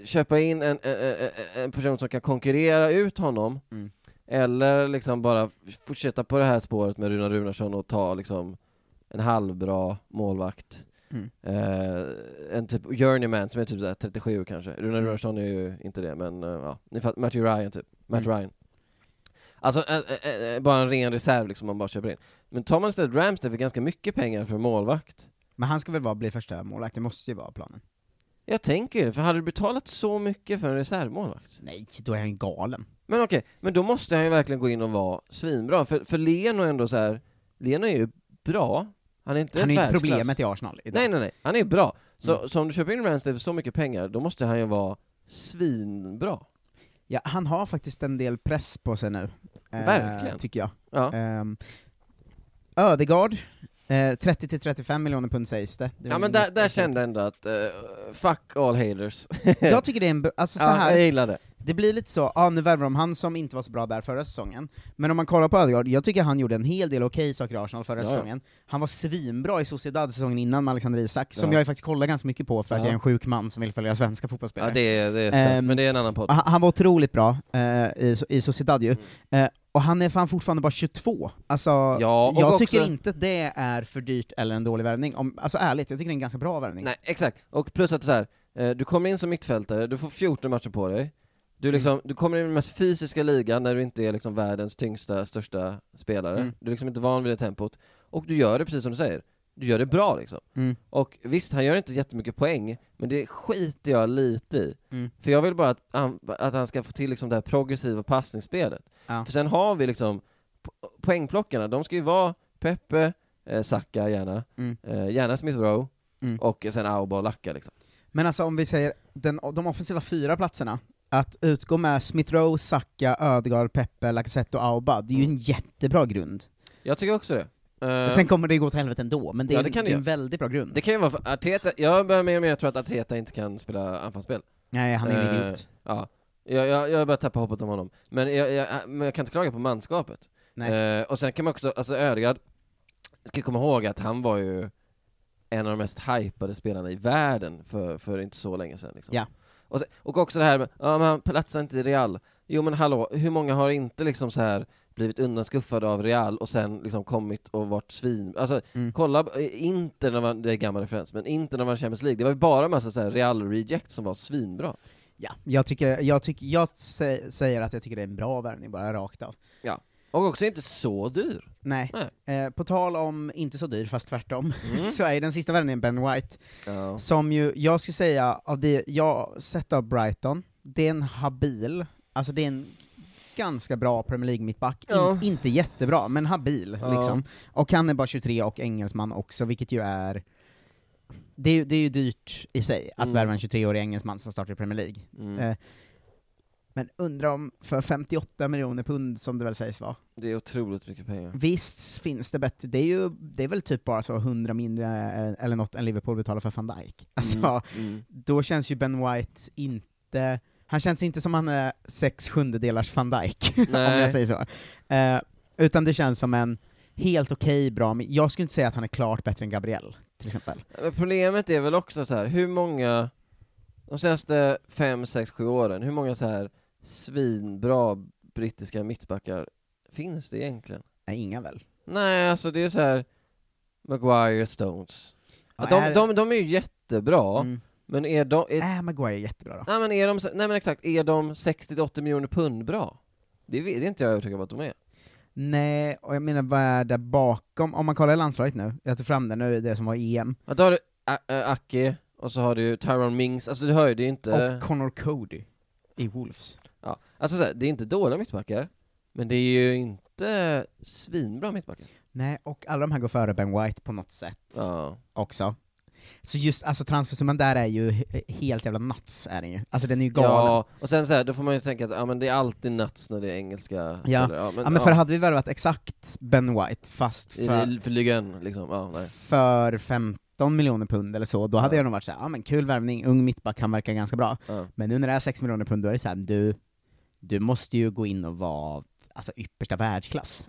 S7: köpa in en, en, en- person som kan konkurrera ut honom,
S6: Mm.
S7: eller liksom bara fortsätta på det här spåret med Runar Runarsson och ta liksom en halvbra målvakt.
S6: Mm.
S7: Eh, en typ journeyman som är typ så här 37 kanske. Runar
S6: Mm.
S7: Runarsson är ju inte det, men eh, ja, ni fattar, Matthew Ryan typ. Matt
S6: Mm.
S7: Ryan. Alltså eh, eh, eh, bara en ren reserv liksom man bara köper in. Men tar man istället Ramsdale för ganska mycket pengar för målvakt,
S6: Men han ska väl vara, bli första målvakt, det måste ju vara planen.
S7: jag tänker ju för hade du betalat så mycket för en reservmålvakt?
S6: Nej, då är han galen.
S7: Men okej, men då måste han ju verkligen gå in och vara svinbra, för, för Leno är ändå så här. Leno är ju bra, han är inte
S6: Han är ju inte
S7: världsklass.
S6: problemet i Arsenal idag.
S7: Nej nej nej, han är bra. Så,
S6: Mm.
S7: så om du köper in Ramsdale för så mycket pengar, då måste han ju vara svinbra.
S6: Ja, han har faktiskt en del press på sig nu. eh,
S7: Verkligen.
S6: Tycker jag.
S7: Ja.
S6: Um, Ödegard, eh, 30-35 miljoner pund sägs det. det
S7: Ja men där, där kände jag ändå att, eh, fuck all haters. (laughs)
S6: Jag tycker det är en, bra- alltså så
S7: ja,
S6: här.
S7: jag gillar det.
S6: det blir lite så, ja nu värvar de han som inte var så bra där förra säsongen, men om man kollar på Ödegaard, jag tycker han gjorde en hel del okej saker i Arsenal förra
S7: Ja,
S6: säsongen. Han var svinbra i Sociedad säsongen innan med Alexander Isak, som
S7: Ja.
S6: jag faktiskt kollar ganska mycket på för att
S7: Ja.
S6: jag är en sjuk man som vill följa svenska fotbollsspelare.
S7: Ja det är, det är
S6: Ehm,
S7: men det är en annan podd.
S6: Han, han var otroligt bra eh, i, i Sociedad ju.
S7: Mm.
S6: Eh, och han är fan fortfarande bara 22. Alltså,
S7: Ja,
S6: jag
S7: också-
S6: tycker inte det är för dyrt eller en dålig värvning. Om, alltså ärligt, jag tycker det är en ganska bra värvning.
S7: Nej, exakt. Och plus att så här, eh, du kommer in som mittfältare, du får 14 matcher på dig. Du,
S6: Mm.
S7: liksom, du kommer in i den mest fysiska ligan när du inte är liksom världens tyngsta, största spelare.
S6: Mm.
S7: Du är liksom inte van vid det tempot. Och du gör det precis som du säger. Du gör det bra liksom.
S6: Mm.
S7: Och visst, han gör inte jättemycket poäng, men det skiter jag lite i.
S6: Mm.
S7: För jag vill bara att han, att han ska få till liksom det här progressiva passningsspelet.
S6: Ja.
S7: För sen har vi liksom, po- poängplockarna, de ska ju vara Pepe, eh, Saka gärna,
S6: Mm.
S7: eh, gärna Smith Rowe,
S6: Mm.
S7: och sen Auba och Lacka liksom.
S6: Men alltså om vi säger den, de offensiva fyra platserna, att utgå med Smith Rowe, Saka, Ödegaard, Pepe, Lacazette och Auba, det är ju
S7: Mm.
S6: en jättebra grund.
S7: Jag tycker också det. Eh,
S6: Sen kommer det gå åt helvete ändå, men det är,
S7: Ja, det kan
S6: det är
S7: det
S6: en väldigt bra grund.
S7: det kan ju vara för Arteta, jag börjar mer och mer tro att Arteta inte kan spela anfallsspel.
S6: Nej, han är en
S7: Eh,
S6: idiot.
S7: Ja, jag, jag, jag börjar tappa hoppet om honom. Men jag, jag, men jag kan inte klaga på manskapet.
S6: Nej.
S7: Eh, och sen kan man också, alltså Ödegaard, ska komma ihåg att han var ju en av de mest hypade spelarna i världen för, för inte så länge sedan liksom.
S6: Ja.
S7: och, sen, och också det här med, ja men han platsar inte i Real. Jo men hallå, hur många har inte liksom så här blivit undanskuffade av Real och sen liksom kommit och varit svin, alltså
S6: Mm.
S7: kolla, eh, inte när man, det är gammal referens, men inte när man var Champions League, det var ju bara en massa så här Real-reject som var svinbra.
S6: Ja, jag tycker, jag tycker, jag sä- säger att jag tycker det är en bra värvning, bara rakt av.
S7: Och också inte så dyr.
S6: Nej.
S7: Nej.
S6: Eh, på tal om inte så dyr, fast tvärtom,
S7: Mm. (laughs)
S6: så är den sista värvningen Ben White,
S7: Ja.
S6: som ju, jag ska säga, av det jag sett av Brighton, det är en habil, alltså det är en ganska bra Premier League-mittback,
S7: Ja.
S6: In, inte jättebra, men habil
S7: Ja.
S6: liksom. Och han är bara 23 och engelsman också, vilket ju är det det är ju dyrt i sig att
S7: Mm.
S6: värva en 23-årig engelsman som startar i Premier League.
S7: Mm.
S6: Eh, Men undrar om, för 58 miljoner pund som det väl sägs vara,
S7: Det är otroligt mycket pengar.
S6: Visst finns det bättre, det är ju, det är väl typ bara så 100 mindre eh, eller något än Liverpool betalar för van Dijk. Alltså,
S7: Mm. Mm.
S6: då känns ju Ben White inte, han känns inte som han är sex sjundedelars van Dijk, (laughs) om jag säger så. Eh, utan det känns som en helt okej, bra, men jag skulle inte säga att han är klart bättre än Gabriel, till exempel.
S7: Men problemet är väl också så här, hur många, de senaste fem, sex, sju åren, hur många så här svinbra brittiska mittbackar finns det egentligen?
S6: Nej, inga väl?
S7: Nej, alltså det är så här Maguire, Stones. Ja,
S6: Ja,
S7: de,
S6: är-
S7: de, de är ju jättebra,
S6: Mm.
S7: Men är de, är,
S6: Äh, Maguire är jättebra då.
S7: nej men är de, nej men exakt, är de 60-80 miljoner pund bra? Det, vet- det är inte jag övertygad om att de är.
S6: Nej, och jag menar vad är där bakom? Om man kollar landslaget nu, jag tar fram det nu, det som var EM,
S7: Ja, då har du A- Ä- Ake, och så har du Tyrone Mings, alltså du hör ju, det är inte...
S6: och Connor Cody i Wolves.
S7: Ja, alltså så här, det är inte dåliga mittbackar, men det är ju inte svinbra mittbackar.
S6: Nej, och alla de här går före Ben White på något sätt
S7: Ja.
S6: också. Så just, alltså transfersumman där är ju he- helt jävla nuts, är den ju. Alltså den är ju galen.
S7: ja, och sen så här, då får man ju tänka att ja, men det är alltid nuts när det är engelska
S6: Ja.
S7: spelare. Ja, men,
S6: Ja, men för hade vi värvat exakt Ben White, fast för,
S7: i, för ligan, liksom, ja, nej.
S6: för 15 miljoner pund eller så, då hade
S7: Ja.
S6: jag nog varit såhär, ja men kul värvning, ung mittback, han verkar ganska bra.
S7: Ja.
S6: Men nu när det är 6 miljoner pund, då är det såhär, du, du måste ju gå in och vara alltså yppersta världsklass.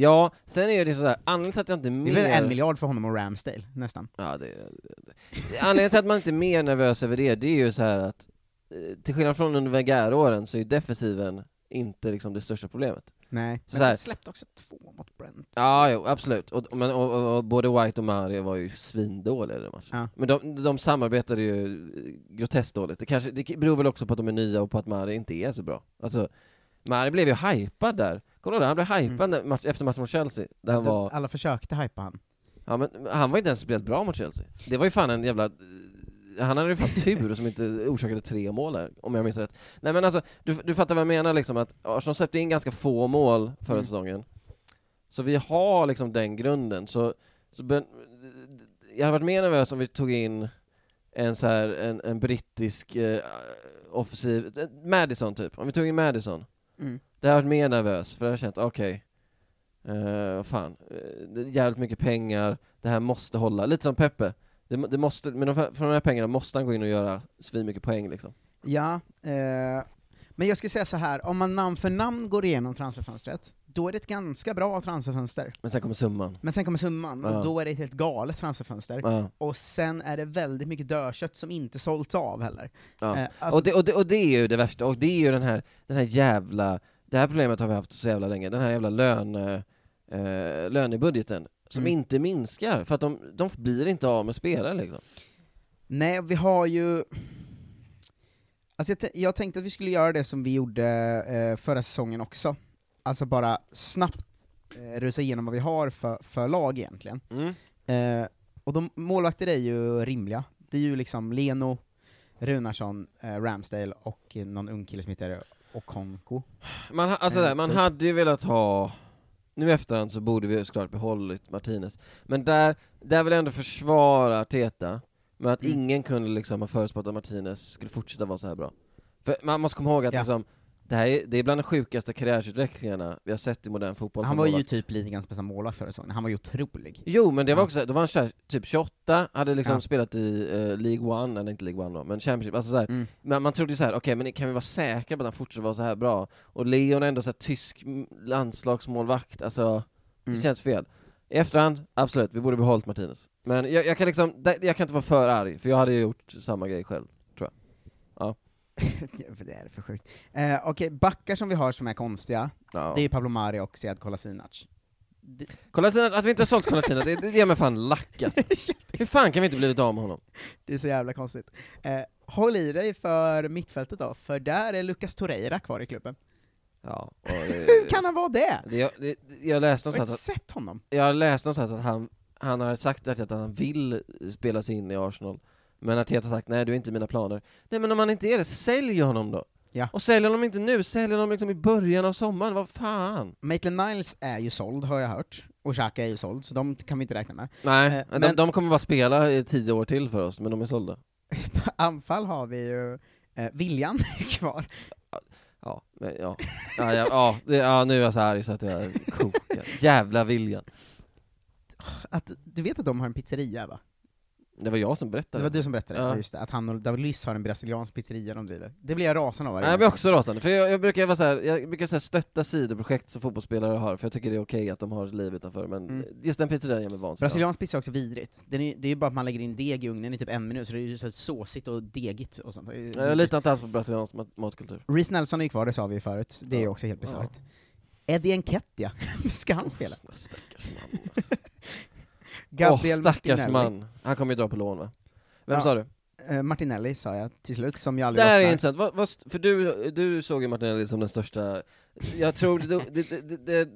S7: Ja, sen är det sådär, anledningen till att jag inte är
S6: Det
S7: mer...
S6: är väl en miljard för honom och Ramsdale, nästan.
S7: Ja, det, det, det. Anledningen till att man inte är mer nervös över det, det är ju så här att eh, till skillnad från under Wenger-åren så är defensiven inte liksom det största problemet.
S6: Nej,
S7: Så
S6: men
S7: här-
S6: han släppte också två mot Brent.
S7: Ja, jo, absolut. Och, men, och, och, och både White och Mario var ju svindåliga i den matchen.
S6: Ja.
S7: Men de, de samarbetade ju eh, groteskt dåligt. Det, kanske, det beror väl också på att de är nya och på att Mario inte är så bra. Alltså, Mario blev ju hypad där. Ihåg det? Han blev hypad när match, efter matchen mot Chelsea. Där han var,
S6: Alla försökte hypa han.
S7: ja, men, han var inte ens speciellt bra mot Chelsea. Det var ju fan en jävla... Han hade ju fan tur som inte orsakade tre mål där, om jag minns rätt. Nej men alltså, du, du fattar vad jag menar liksom, att Arsenal släppte in ganska få mål förra
S6: Mm.
S7: säsongen. Så vi har liksom den grunden, så, så ben, jag hade varit mer nervös om vi tog in en så här, en, en brittisk eh, offensiv, Madison typ, om vi tog in Madison.
S6: Mm.
S7: Det har varit mer nervös, för jag har känt, okej, vad fan, eh, det är jävligt mycket pengar, det här måste hålla, lite som Peppe. Det, det måste, men de, för de här pengarna måste han gå in och göra svin mycket poäng liksom.
S6: Ja, eh, men jag ska säga så här, om man namn för namn går igenom transferfönstret, då är det ett ganska bra transferfönster.
S7: Men sen kommer summan.
S6: Men sen kommer summan,
S7: Ja.
S6: och då är det ett helt galet transferfönster.
S7: Ja.
S6: Och sen är det väldigt mycket dödkött som inte sålts av heller.
S7: Ja.
S6: Eh, alltså,
S7: och, det, och, det, och det är ju det värsta, och det är ju den här, den här jävla, det här problemet har vi haft så jävla länge, den här jävla löne, eh, lönebudgeten, som
S6: Mm.
S7: inte minskar, för att de, de blir inte av med spelare liksom.
S6: Nej, vi har ju... Alltså jag, jag tänkte att vi skulle göra det som vi gjorde eh, förra säsongen också. Alltså bara snabbt eh, rusa igenom vad vi har för, för lag egentligen.
S7: Mm.
S6: Eh, och de målvakter är ju rimliga. Det är ju liksom Leno, Runarsson, eh, Ramsdale och eh, någon ung kille som heter Okonko.
S7: Man, ha- alltså
S6: Eh,
S7: där, man
S6: typ.
S7: hade ju velat ha, nu i efterhand så borde vi såklart behållit Martinez, men där, där vill jag ändå försvara Arteta, med att
S6: Mm.
S7: ingen kunde liksom ha förutspått att Martinez skulle fortsätta vara så här bra. För man måste komma ihåg att
S6: Ja.
S7: liksom, det här är, det är bland de sjukaste karriärsutvecklingarna vi har sett i modern fotboll
S6: Han var ju typ ligans bästa målvakt förra säsongen, han var ju otrolig.
S7: Jo, men det var också, då var han så här, typ 28, hade liksom
S6: Ja.
S7: spelat i eh, League One, eller inte League One då, men Championship, alltså så här,
S6: Mm.
S7: men man trodde ju så här, okej men kan vi vara säkra på att han fortsätter vara så här bra? Och Leon är ändå så här tysk landslagsmålvakt, alltså det
S6: Mm.
S7: känns fel. I efterhand, absolut, vi borde behållit Martinez. Men jag, jag kan liksom, jag kan inte vara för arg, för jag hade ju gjort samma grej själv.
S6: Ja, för (laughs) det är för sjukt. Eh, Okej, backar som vi har som är konstiga,
S7: Ja.
S6: det är Pablo Mari och Sead Kolasinac.
S7: Kolasinac, att vi inte har sålt Kolasinac, det, det ger mig fan lack alltså. (laughs) Hur fan kan vi inte blivit av med honom?
S6: Det är så jävla konstigt. Eh, håll i dig för mittfältet då, för där är Lucas Torreira kvar i klubben.
S7: Ja, och det, (laughs)
S6: Hur kan han vara det?
S7: det, jag, det, jag läste
S6: Jag har inte
S7: att
S6: sett honom.
S7: Jag har läst någonstans att han, han har sagt att han vill spela sig in i Arsenal Men Arteta har sagt nej du är inte mina planer Nej men om han inte är det, sälj honom då!
S6: Ja.
S7: Och sälj honom inte nu, sälj honom liksom i början av sommaren, vad fan!
S6: Maitland Niles är ju såld, har jag hört. Och Xhaka är ju såld, så de kan vi inte räkna med.
S7: Nej,
S6: Eh,
S7: de,
S6: men-
S7: de kommer bara spela i tio år till för oss, men de är sålda (laughs)
S6: anfall har vi ju eh, Viljan (laughs) kvar.
S7: Ja, men, ja, ja, ja, ja, det, ja nu är jag så arg så att jag kokar. Jävla viljan.
S6: Att, du vet att de har en pizzeria va?
S7: Det var jag som
S6: Det
S7: berättade
S6: var du som berättade,
S7: Ja.
S6: ja. just det, att han och David Luiz har en brasiliansk pizzeria de driver. Det blir jag rasande av varje
S7: jag blir också rasande, för jag, jag brukar vara så här, jag brukar så stötta sidoprojekt som fotbollsspelare har, för jag tycker det är okej att de har ett liv utanför, men
S6: Mm.
S7: just den pizzerian gör mig vansinnig
S6: Brasiliansk pizza är också vidrigt. Är, det är ju bara att man lägger in deg i ugnen i typ en minut, så det är ju så såsigt och degigt och sånt.
S7: Jag litar inte alls på brasiliansk mat- matkultur.
S6: Reece Nelson är ju kvar, det sa vi ju förut. Det är ju
S7: Ja.
S6: också helt bisarrt. Eddie Enketia, (laughs) ska han spela?
S7: Stackars man. alltså. (laughs)
S6: Gabriel
S7: Åh, stackars
S6: Martinelli.
S7: man. Han kommer ju dra på lån va? Vem
S6: Ja.
S7: sa du?
S6: Eh, Martinelli sa jag till slut, som jag
S7: Det
S6: aldrig
S7: här är intressant, vad, vad, för du, du såg ju Martinelli som den största, jag tror det, det, det, det, det,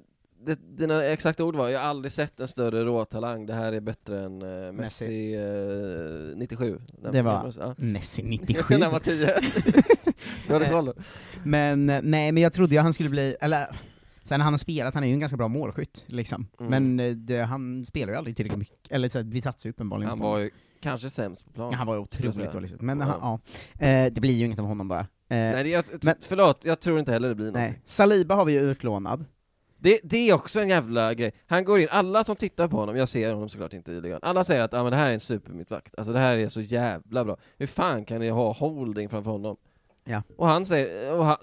S7: det, dina exakta ord var, jag har aldrig sett en större råtalang, det här är bättre än eh, Messi, eh, 97 När-
S6: Det var
S7: ja.
S6: Messi (laughs) 97.
S7: När han var 10 (laughs) Du hade koll då?
S6: Men nej, men jag trodde ju han skulle bli, eller sen han har spelat, han är ju en ganska bra målskytt liksom.
S7: Mm.
S6: Men eh, det, han spelar ju aldrig tillräckligt mycket, eller så, här, vi satsar ju uppenbarligen
S7: Han
S6: på honom.
S7: var ju kanske sämst på plan
S6: Ja, han var ju otroligt dålig, men han, ja. Eh, det blir ju inget av honom bara. Eh,
S7: Nej, det, jag,
S6: men-
S7: förlåt, jag tror inte heller det blir någonting
S6: nej. Saliba har vi ju utlånad.
S7: Det, det är också en jävla grej. Han går in, alla som tittar på honom, jag ser honom såklart inte i ligan, alla säger att ah, men det här är en supermittvakt, alltså det här är så jävla bra. Hur fan kan ni ha holding framför honom?
S6: Ja.
S7: Och han säger, och han,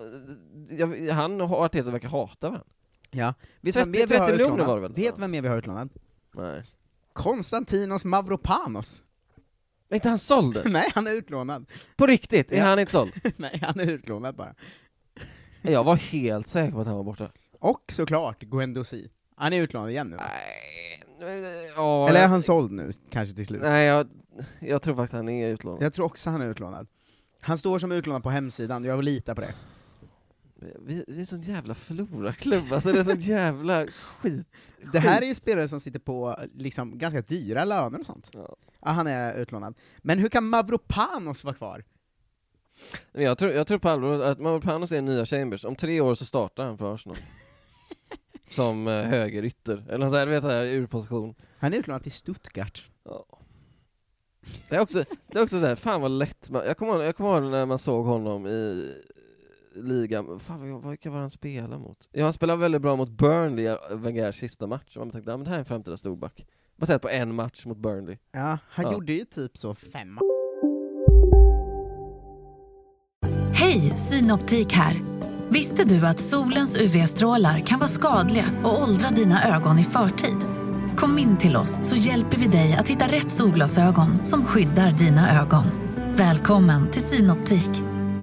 S7: jag, han och Arteta verkar hata varandra.
S6: Ja. Vet du
S7: 30
S6: vem mer vi har
S7: 30 miljoner
S6: utlånad?
S7: var det väl?
S6: Vet vem mer vi har utlånad?
S7: Nej.
S6: Konstantinos Mavropanos.
S7: Är inte han såld? (laughs)
S6: Nej, han är utlånad.
S7: På riktigt? Är
S6: Ja.
S7: han inte såld? (laughs)
S6: Nej, han är utlånad bara.
S7: Jag var helt säker på att han var borta.
S6: Och såklart Guendouzi. Han är utlånad igen nu.
S7: Nej, ja,
S6: Eller är
S7: jag-
S6: han såld nu, kanske till slut?
S7: Nej, jag, jag tror faktiskt han är utlånad.
S6: Jag tror också han är utlånad. Han står som utlånad på hemsidan, jag litar på det.
S7: Vi, vi är sån jävla förlorarklubb, alltså det är sån jävla skit.
S6: Det här är ju spelare som sitter på liksom ganska dyra löner och sånt.
S7: Ja.
S6: Ja, han är utlånad. Men hur kan Mavropanos vara kvar?
S7: Jag tror, jag tror på allvar att Mavropanos är nya Chambers, om tre år så startar han för Arsenal. (laughs) Som eh, högerytter, eller sånt här, du vet här, ur position.
S6: Han är utlånad till Stuttgart.
S7: Ja. Det är också, det är också såhär, fan vad lätt man, jag kommer ihåg, jag kommer ihåg när man såg honom i ligan, fan vad, vilka var han spelade mot? Ja han spelade väldigt bra mot Burnley i Wengers sista match, och man tänkte, ja men det här är en framtida storback. Baserat på en match mot Burnley.
S6: Ja, han
S7: Ja.
S6: gjorde ju typ så fem
S4: Hej, Synoptik här. Visste du att solens UV-strålar kan vara skadliga och åldra dina ögon i förtid? Kom in till oss så hjälper vi dig att hitta rätt solglasögon som skyddar dina ögon. Välkommen till Synoptik.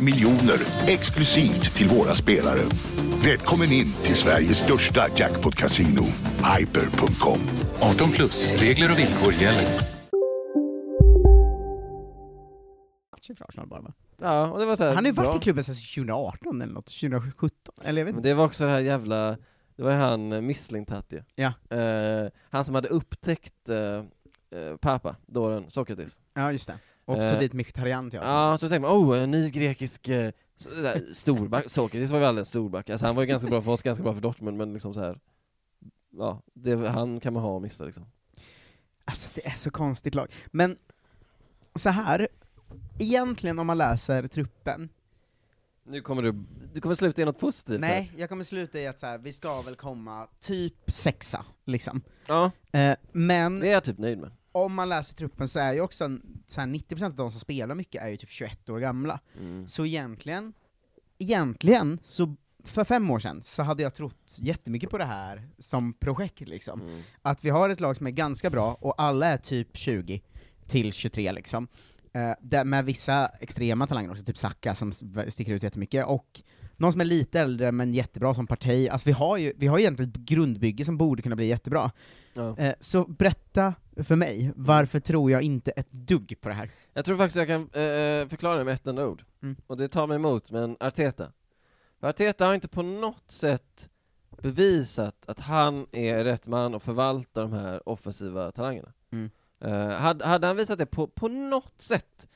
S10: miljoner exklusivt till våra spelare. Välkommen in till Sveriges största jackpot-kasino, hyper.com.
S2: 18 plus, regler och villkor gäller.
S7: Ja, och det var så här,
S6: Han har ju varit
S7: bra.
S6: i klubben sedan 2018 eller något, 2017, eller jag vet
S7: Men
S6: inte.
S7: det var också det här jävla, det var ju han eh, Missling-Tatti.
S6: Ja.
S7: Eh, han som hade upptäckt eh, eh, Papa, dåren Sokrates.
S6: Ja, just det. Och
S7: Eh,
S6: tog dit Mkhitaryan till
S7: Ja, så tänkte man, oh, en ny grekisk eh, storback, Sokrates var ju alldeles storback, alltså han var ju ganska bra för oss, ganska bra för Dortmund, men liksom så här. Ja, det, han kan man ha och missa liksom.
S6: Alltså det är så konstigt lag. Men, så här egentligen om man läser truppen,
S7: Nu kommer du, du kommer sluta i något positivt här.
S6: nej, jag kommer sluta i att så här, vi ska väl komma typ sexa, liksom.
S7: Ja,
S6: Eh, men
S7: det är jag typ nöjd med.
S6: Om man läser truppen så är ju också en, så här, 90% av de som spelar mycket är ju typ 21 år gamla.
S7: Mm.
S6: Så egentligen, egentligen, så för fem år sedan så hade jag trott jättemycket på det här som projekt liksom.
S7: Mm.
S6: Att vi har ett lag som är ganska bra, och alla är typ 20 till 23 liksom. Eh, med vissa extrema talanger också, typ Saka som sticker ut jättemycket, och någon som är lite äldre men jättebra som parti. Alltså vi har ju, vi har ju egentligen ett grundbygge som borde kunna bli jättebra.
S7: Ja.
S6: Eh, så berätta för mig, varför tror jag inte ett dugg på det här?
S7: Jag tror faktiskt jag kan eh, förklara det med ett enda ord.
S6: Mm.
S7: Och det tar mig emot, men Arteta. För Arteta har inte på något sätt bevisat att han är rätt man att förvalta de här offensiva talangerna.
S6: Mm.
S7: Eh, hade, hade han visat det på, på något sätt,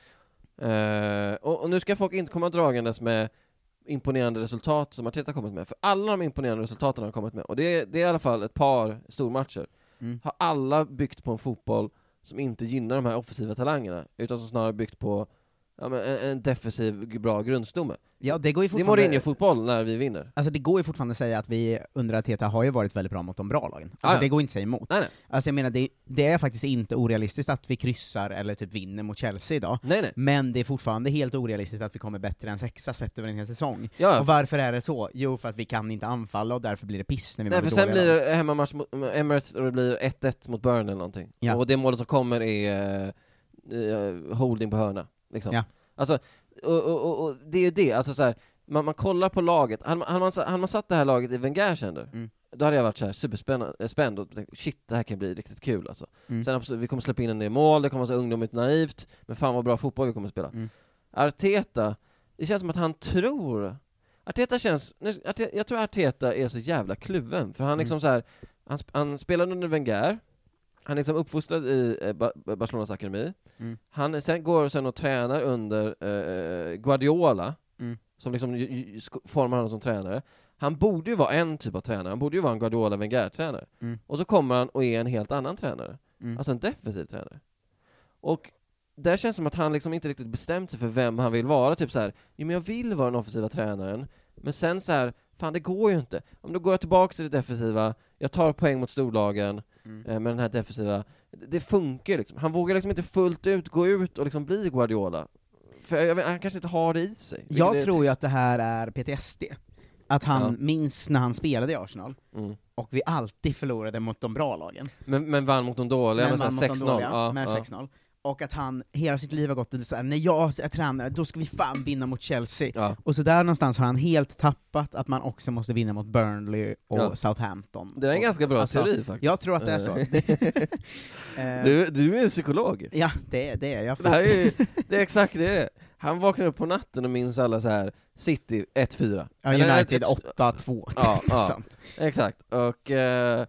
S7: eh, och, och nu ska folk inte komma dragandes med imponerande resultat som Arteta kommit med, för alla de imponerande resultaten han kommit med, och det är, det är i alla fall ett par stormatcher,
S6: Mm.
S7: har alla byggt på en fotboll som inte gynnar de här offensiva talangerna, utan som snarare byggt på ja, men en, en defensiv, bra grundstomme.
S6: Ja, det går ju
S7: Det är
S6: fortfarande...
S7: Mourinho-fotboll när vi vinner.
S6: Alltså det går ju fortfarande att säga att vi under Arteta har ju varit väldigt bra mot de bra lagen. Alltså
S7: Ah, ja.
S6: det går inte att säga emot.
S7: Nej, nej.
S6: Alltså jag menar, det, det är faktiskt inte orealistiskt att vi kryssar eller typ vinner mot Chelsea idag,
S7: Nej, nej.
S6: men det är fortfarande helt orealistiskt att vi kommer bättre än sexa sett över en hel säsong.
S7: Ja,
S6: Och varför är det så? Jo, för att vi kan inte anfalla och därför blir det piss när vi
S7: nej, för sen blir det hemmamatch mot Emirates och det blir 1-1 mot Burnley eller någonting.
S6: Ja.
S7: Och det målet som kommer är eh, holding på hörna. Liksom.
S6: Ja.
S7: Alltså, och, och, och, och det är ju det, alltså så här, man, man kollar på laget, hade man, hade man, hade man satt det här laget i Wengers händer,
S6: Mm.
S7: då hade jag varit så här superspänd och tänkt, shit, det här kan bli riktigt kul alltså.
S6: Mm.
S7: Sen absolut, vi kommer släppa in en del mål, det kommer vara så ungdomligt naivt, men fan vad bra fotboll vi kommer spela.
S6: Mm.
S7: Arteta, det känns som att han tror Arteta känns, jag tror Arteta är så jävla kluven, för han
S6: Mm.
S7: liksom så här, han, han spelade under Wenger, han är liksom uppfostrad i eh, Ba- Barcelonas akademi,
S6: Mm.
S7: han sen går sen och tränar under eh, Guardiola,
S6: Mm.
S7: som liksom formar honom som tränare. Han borde ju vara en typ av tränare, han borde ju vara en Guardiola-Wenger-tränare.
S6: Mm.
S7: Och så kommer han och är en helt annan tränare.
S6: Mm.
S7: Alltså en defensiv tränare. Och där känns det som att han liksom inte riktigt bestämt sig för vem han vill vara, typ så här. jo men jag vill vara den offensiva tränaren, men sen så här, fan det går ju inte. Om då går jag tillbaka till det defensiva, jag tar poäng mot storlagen,
S6: Mm.
S7: eh, med den här defensiva, det, det funkar liksom. Han vågar liksom inte fullt ut gå ut och liksom bli Guardiola. För jag vet, han kanske inte har det i sig.
S6: Jag tror ju att det här är PTSD. Att han
S7: Ja.
S6: minns när han spelade i Arsenal,
S7: Mm.
S6: och vi alltid förlorade mot de bra lagen.
S7: Men, men vann mot de dåliga
S6: Men
S7: med
S6: vann
S7: såhär
S6: mot de
S7: 6-0.
S6: dåliga
S7: Ja,
S6: med
S7: ja.
S6: 6-0. Och att han hela sitt liv har gått och såhär, när jag är tränare, då ska vi fan vinna mot Chelsea.
S7: Ja.
S6: Och så där någonstans har han helt tappat att man också måste vinna mot Burnley och
S7: Ja.
S6: Southampton.
S7: Det är en
S6: och,
S7: ganska bra
S6: alltså,
S7: teori faktiskt.
S6: Jag tror att det är så. Eh, (laughs)
S7: du, du är en psykolog.
S6: Ja, det, det är jag.
S7: Det, här är, det är exakt det är. Han vaknar upp på natten och minns alla så här City 1-4.
S6: Ja, United
S7: ett- ett-
S6: 8-2.
S7: Ja, ja.
S6: Sant.
S7: exakt. Och eh,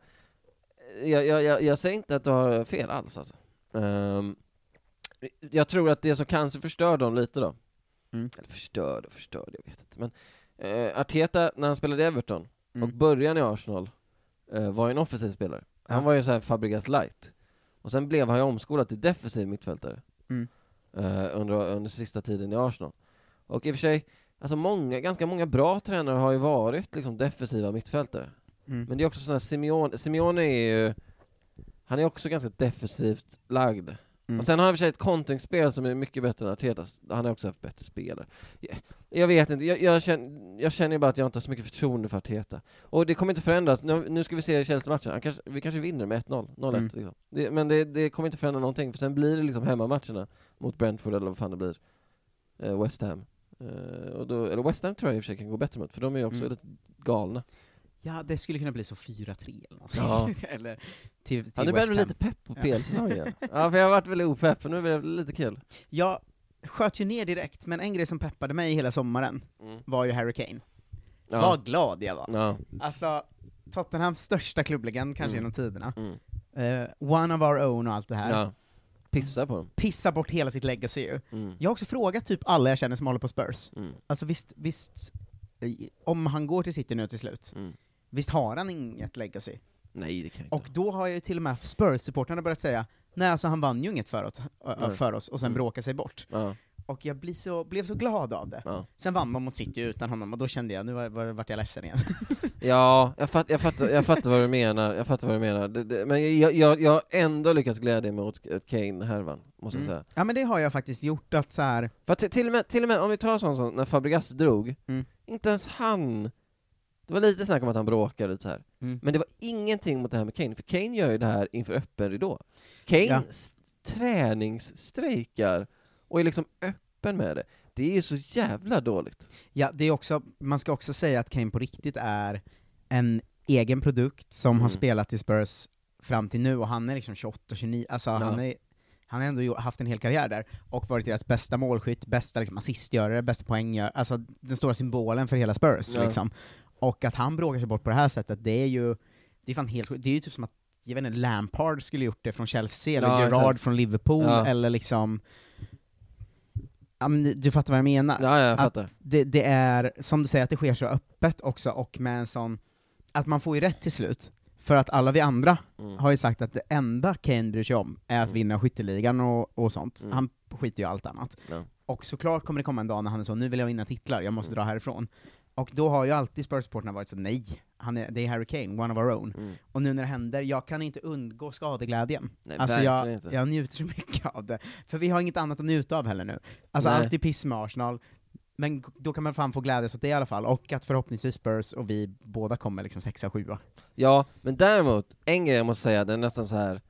S7: jag, jag, jag, jag säger inte att du har fel alls alltså. Ehm, jag tror att det som kanske förstör dem lite då,
S6: Mm.
S7: eller förstörde och förstörde, jag vet inte, men eh, Arteta, när han spelade i Everton,
S6: Mm.
S7: och början i Arsenal, eh, var ju en offensiv spelare. Han var ju så här Fabregas light. Och sen blev han ju omskolad till defensiv mittfältare.
S6: Mm.
S7: eh, under, under sista tiden i Arsenal. Och i och för sig, alltså många, ganska många bra tränare har ju varit liksom defensiva mittfältare.
S6: Mm.
S7: Men det är också sådana Simeone, Simeone är ju, han är också ganska defensivt lagd.
S6: Mm.
S7: Och sen har han i och för sig ett kontringsspel som är mycket bättre än Artetas, han har också haft bättre spelare. Jag, jag vet inte, jag, jag, känner, jag känner bara att jag inte har så mycket förtroende för Arteta. Och det kommer inte förändras, nu, nu ska vi se Chelsea-matchen, kanske, vi kanske vinner med 1-0, 0-1
S6: Mm.
S7: liksom. det, Men det, det kommer inte förändra någonting, för sen blir det liksom hemmamatcherna mot Brentford eller vad fan det blir. Eh, West Ham. Eh, och då, eller West Ham tror jag i och för sig kan gå bättre mot, för de är ju också
S6: Mm.
S7: lite galna.
S6: Ja, det skulle kunna bli så 4-3 eller något
S7: Ja. (laughs)
S6: eller till, till
S7: Ja, nu
S6: West
S7: du lite pepp på. PL-säsongen. (laughs) ja, för jag har varit väldigt opepp, och nu blir det lite kul.
S6: Jag sköt ju ner direkt, men en grej som peppade mig hela sommaren
S7: Mm.
S6: var ju Harry Kane.
S7: Ja.
S6: Vad glad jag var.
S7: Ja.
S6: Alltså, Tottenhams största klubblegend kanske
S7: Mm.
S6: genom tiderna.
S7: Mm.
S6: Eh, one of our own och allt det här.
S7: Ja. Pissa på dem.
S6: Pissa bort hela sitt legacy ju.
S7: Mm.
S6: Jag har också frågat typ alla jag känner som håller på Spurs.
S7: Mm.
S6: Alltså visst, visst, eh, om han går till City nu till slut,
S7: Mm.
S6: Visst har han inget legacy?
S7: Nej, det kan jag inte.
S6: Och då har ju till och med Spurs-supportrarna börjat säga, nej alltså han vann ju inget för oss, ö- för oss och sen
S7: Mm.
S6: bråkade sig bort.
S7: Ja.
S6: Och jag blir så, blev så glad av det.
S7: Ja.
S6: Sen vann de mot City utan honom, och då kände jag, nu var, var, vart jag ledsen igen. (laughs)
S7: Ja, jag, fatt, jag, fattar, jag fattar vad du menar, jag fattar vad du menar. Det, det, men jag, jag, jag har ändå lyckats glädja mig åt åt Kane-härvan, måste jag
S6: Mm.
S7: säga.
S6: Ja men det har jag faktiskt gjort, att så här.
S7: Till- till, och med, till och med om vi tar sånt som när Fabregas drog,
S6: Mm.
S7: inte ens han, det var lite snack om att han bråkade lite så här.
S6: Mm.
S7: men det var ingenting mot det här med Kane, för Kane gör ju det här inför öppen ridå. Kane
S6: Ja.
S7: träningsstrejkar och är liksom öppen med det. Det är ju så jävla dåligt.
S6: Ja, det är också, man ska också säga att Kane på riktigt är en egen produkt som
S7: Mm.
S6: har spelat i Spurs fram till nu, och han är liksom 28-29, alltså
S7: Ja.
S6: han är han har ändå haft en hel karriär där, och varit deras bästa målskytt, bästa liksom, assistgörare, bästa poänggörare, alltså den stora symbolen för hela Spurs
S7: Ja.
S6: liksom. Och att han bråkar sig bort på det här sättet, det är ju, det är fan helt det är ju typ som att, jag vet inte, Lampard skulle gjort det från Chelsea, eller
S7: Ja,
S6: Gerrard
S7: exakt.
S6: från Liverpool,
S7: Ja.
S6: eller liksom Ja, men du fattar vad jag menar?
S7: Ja, jag
S6: att
S7: fattar.
S6: det, det är, som du säger, att det sker så öppet också, och med en sån, att man får ju rätt till slut. För att alla vi andra
S7: Mm.
S6: har ju sagt att det enda Kane bryr sig om är att
S7: Mm.
S6: vinna skytteligan och, och sånt.
S7: Mm.
S6: Han skiter ju i allt annat.
S7: Ja.
S6: Och såklart kommer det komma en dag när han är så, nu vill jag vinna titlar, jag måste
S7: Mm.
S6: dra härifrån. Och då har ju alltid Spurs-supportrarna varit så, nej, han är, det är Harry Kane, one of our own.
S7: Mm.
S6: Och nu när det händer, jag kan inte undgå skadeglädjen.
S7: Nej,
S6: alltså jag,
S7: inte.
S6: jag njuter så mycket av det. För vi har inget annat att njuta av heller nu. Alltså
S7: Nej.
S6: alltid piss med Arsenal, men då kan man fan få glädjas åt det i alla fall, och att förhoppningsvis Spurs och vi båda kommer liksom sexa, sjua.
S7: Ja, men däremot, en grej jag måste säga, det är nästan så här.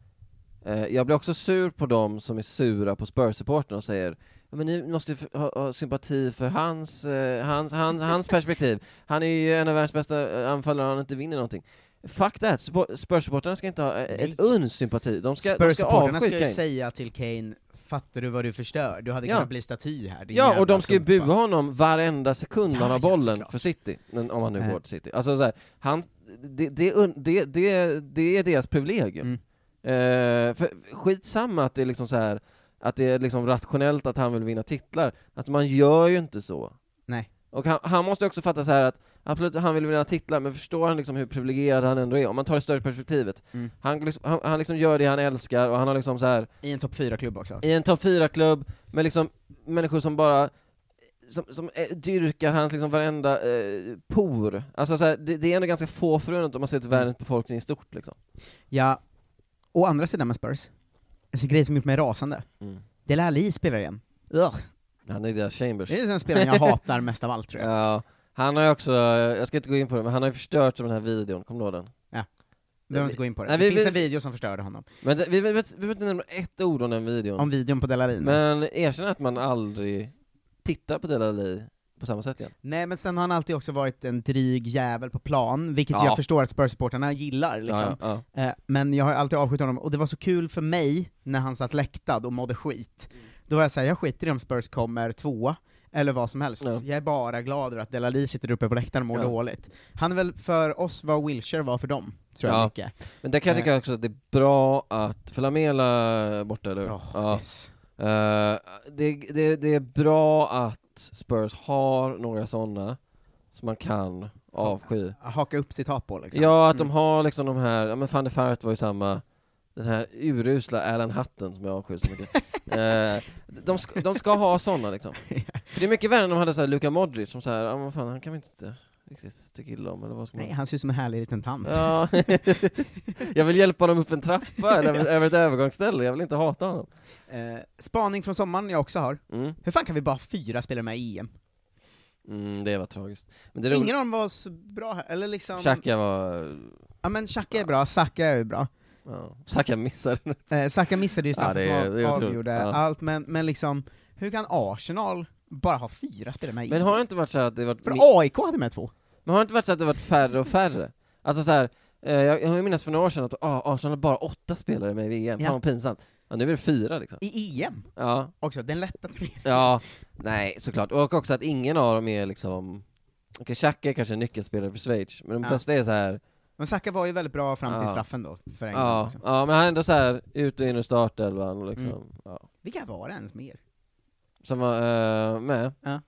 S7: Eh, jag blir också sur på dem som är sura på Spurs-supporten och säger men ni måste ha, ha sympati för hans, eh, hans, hans, hans perspektiv. Han är ju en av världens bästa eh, anfallare och han inte vinner någonting. Fuck that, Suppo- Spurs-supportrarna ska inte ha eh, ett uns sympati. De ska, de ska avsky
S6: ska ju
S7: Kane.
S6: säga till Kane, fattar du vad du förstör? Du hade
S7: Ja.
S6: kunnat bli staty här,
S7: Ja, och de ska ju
S6: sumpa."
S7: bua honom varenda sekund
S6: Ja,
S7: han har bollen för City, om han nu går till City. Alltså så här, han, det, det, det, det, det är deras privilegium.
S6: Mm.
S7: Eh, för skitsamma att det är liksom så här att det är liksom rationellt att han vill vinna titlar, att man gör ju inte så.
S6: Nej.
S7: Och han, han måste också fatta så här att, absolut, han vill vinna titlar, men förstår han liksom hur privilegierad han ändå är? Om man tar det större perspektivet.
S6: Mm.
S7: Han, liksom, han, han liksom gör det han älskar, och han har liksom så här
S6: I en topp 4-klubb också.
S7: i en topp 4-klubb, med liksom människor som bara som, som eh, dyrkar hans liksom varenda eh, por. Alltså så här, det, det är ändå ganska få förunnat om man ser till världens befolkning i stort liksom.
S6: Ja, å andra sidan med Spurs, en grej som gjort mig rasande.
S7: Mm.
S6: Dele Alli spelar igen. Ugh.
S7: Han är deras Chambers.
S6: Det är den spelaren jag hatar mest av allt tror jag.
S7: Ja, han har ju också, jag ska inte gå in på det, men han har ju förstört den här videon, kommer du ihåg den?
S6: Ja. Behöver inte gå in på det.
S7: Nej,
S6: det
S7: vi-
S6: finns
S7: vi-
S6: en video som förstörde honom.
S7: Men det, vi, behöver inte nämna ett ord om den videon.
S6: Om videon på Dele Alli.
S7: Men erkänn att man aldrig tittar på Dele Alli på samma sätt igen.
S6: Nej men sen har han alltid också varit en dryg jävel på plan, vilket
S7: Ja.
S6: jag förstår att Spurs-supportrarna gillar liksom.
S7: Ja, ja,
S6: Eh, Men jag har alltid avskytt honom, och det var så kul för mig när han satt läktad och mådde skit. Då var jag såhär, jag skiter i om Spurs kommer tvåa, eller vad som helst.
S7: Ja.
S6: Jag är bara glad över att Delali sitter uppe på läktaren och mår dåligt. Han är väl för oss vad Wilshire var för dem, tror jag
S7: Ja.
S6: mycket.
S7: Men där kan jag
S6: Eh.
S7: tycka också att det är bra att, för Lamela borta eller hur?
S6: Oh, yes.
S7: Eh, det, det, det är bra att Spurs har några sådana som man kan avsky.
S6: Haka upp sitt hat på liksom.
S7: Ja, att de
S6: Mm.
S7: har liksom de här, ja men van der Fart var ju samma, den här urusla Alan Hutton som jag avskyr så mycket. (laughs) Eh, de, ska, de ska ha sådana liksom. (laughs) För det är mycket värre än de hade såhär Luka Modric som såhär, ja men fan han kan vi inte riktigt tycka illa om eller vad ska man...
S6: Nej, han ser ut som en härlig liten tant.
S7: Ja, (laughs) jag vill hjälpa dem upp en trappa eller över, ett övergångsställe, jag vill inte hata honom.
S6: Eh, spaning från sommaren jag också har.
S7: Mm.
S6: Hur fan kan vi bara ha fyra spelare med i EM?
S7: Mm, det var tragiskt. Men det
S6: Ingen av dem var bra här, eller liksom...
S7: Xhaka var...
S6: Ja men Xhaka är bra, Saka är ju bra.
S7: Ja. Xhaka missade
S6: Eh, Saka missade ju
S7: Ja,
S6: straffen som
S7: är otroligt.
S6: avgjorde
S7: Ja.
S6: allt, men, men liksom, hur kan Arsenal bara ha fyra spelare med i
S7: Men
S6: EM?
S7: har det inte varit så att det varit...
S6: För AIK hade med två.
S7: Men har det inte varit så att det varit färre och färre? Alltså så här, eh, jag, jag minns för några år sedan att ah, Arsenal har bara åtta spelare med i VM,
S6: Ja.
S7: fan vad pinsamt. Ja, nu är det fyra liksom.
S6: I EM?
S7: Ja,
S6: Också, den lätta turneringen.
S7: ja, nej såklart. Och också att ingen av dem är liksom, okej Xhaka är kanske en nyckelspelare för Schweiz, men de
S6: Ja.
S7: flesta är så här.
S6: Men Saka var ju väldigt bra fram till
S7: Ja.
S6: straffen då, för England
S7: Ja,
S6: också.
S7: ja, men han är ändå så här ut och in ur startelvan och liksom,
S6: Mm.
S7: ja.
S6: Vilka var det ens mer?
S7: Som var eh, med.
S6: Ja.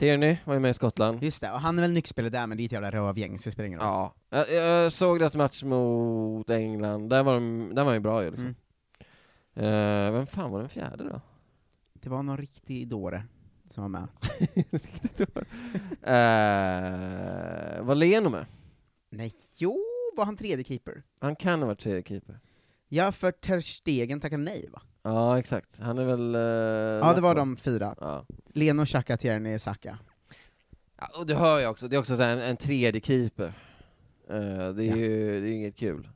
S7: Tierney var ju med i Skottland.
S6: Just det, och han är väl nyckelspelare där, men det är ett jävla rövgäng, så det spelar ingen roll.
S7: Ja, jag, jag såg deras match mot England, där var de, där var ju bra ju liksom.
S6: Mm.
S7: Eh, vem fan var den fjärde då?
S6: Det var någon riktig dåre som var med. (laughs)
S7: Eh, var Leno med?
S6: Nej, jo, var han tredje keeper?
S7: Han kan ha varit tredje keeper.
S6: Ja, för Ter Stegen tackade nej va?
S7: Ja, exakt. Han är väl... eh,
S6: Ja, det var de fyra.
S7: Ja.
S6: Leno, Xhaka, Tierney, Saka.
S7: ja, och det hör jag också, det är också en, en tredje keeper. Eh, det är
S6: Ja.
S7: ju det är inget kul.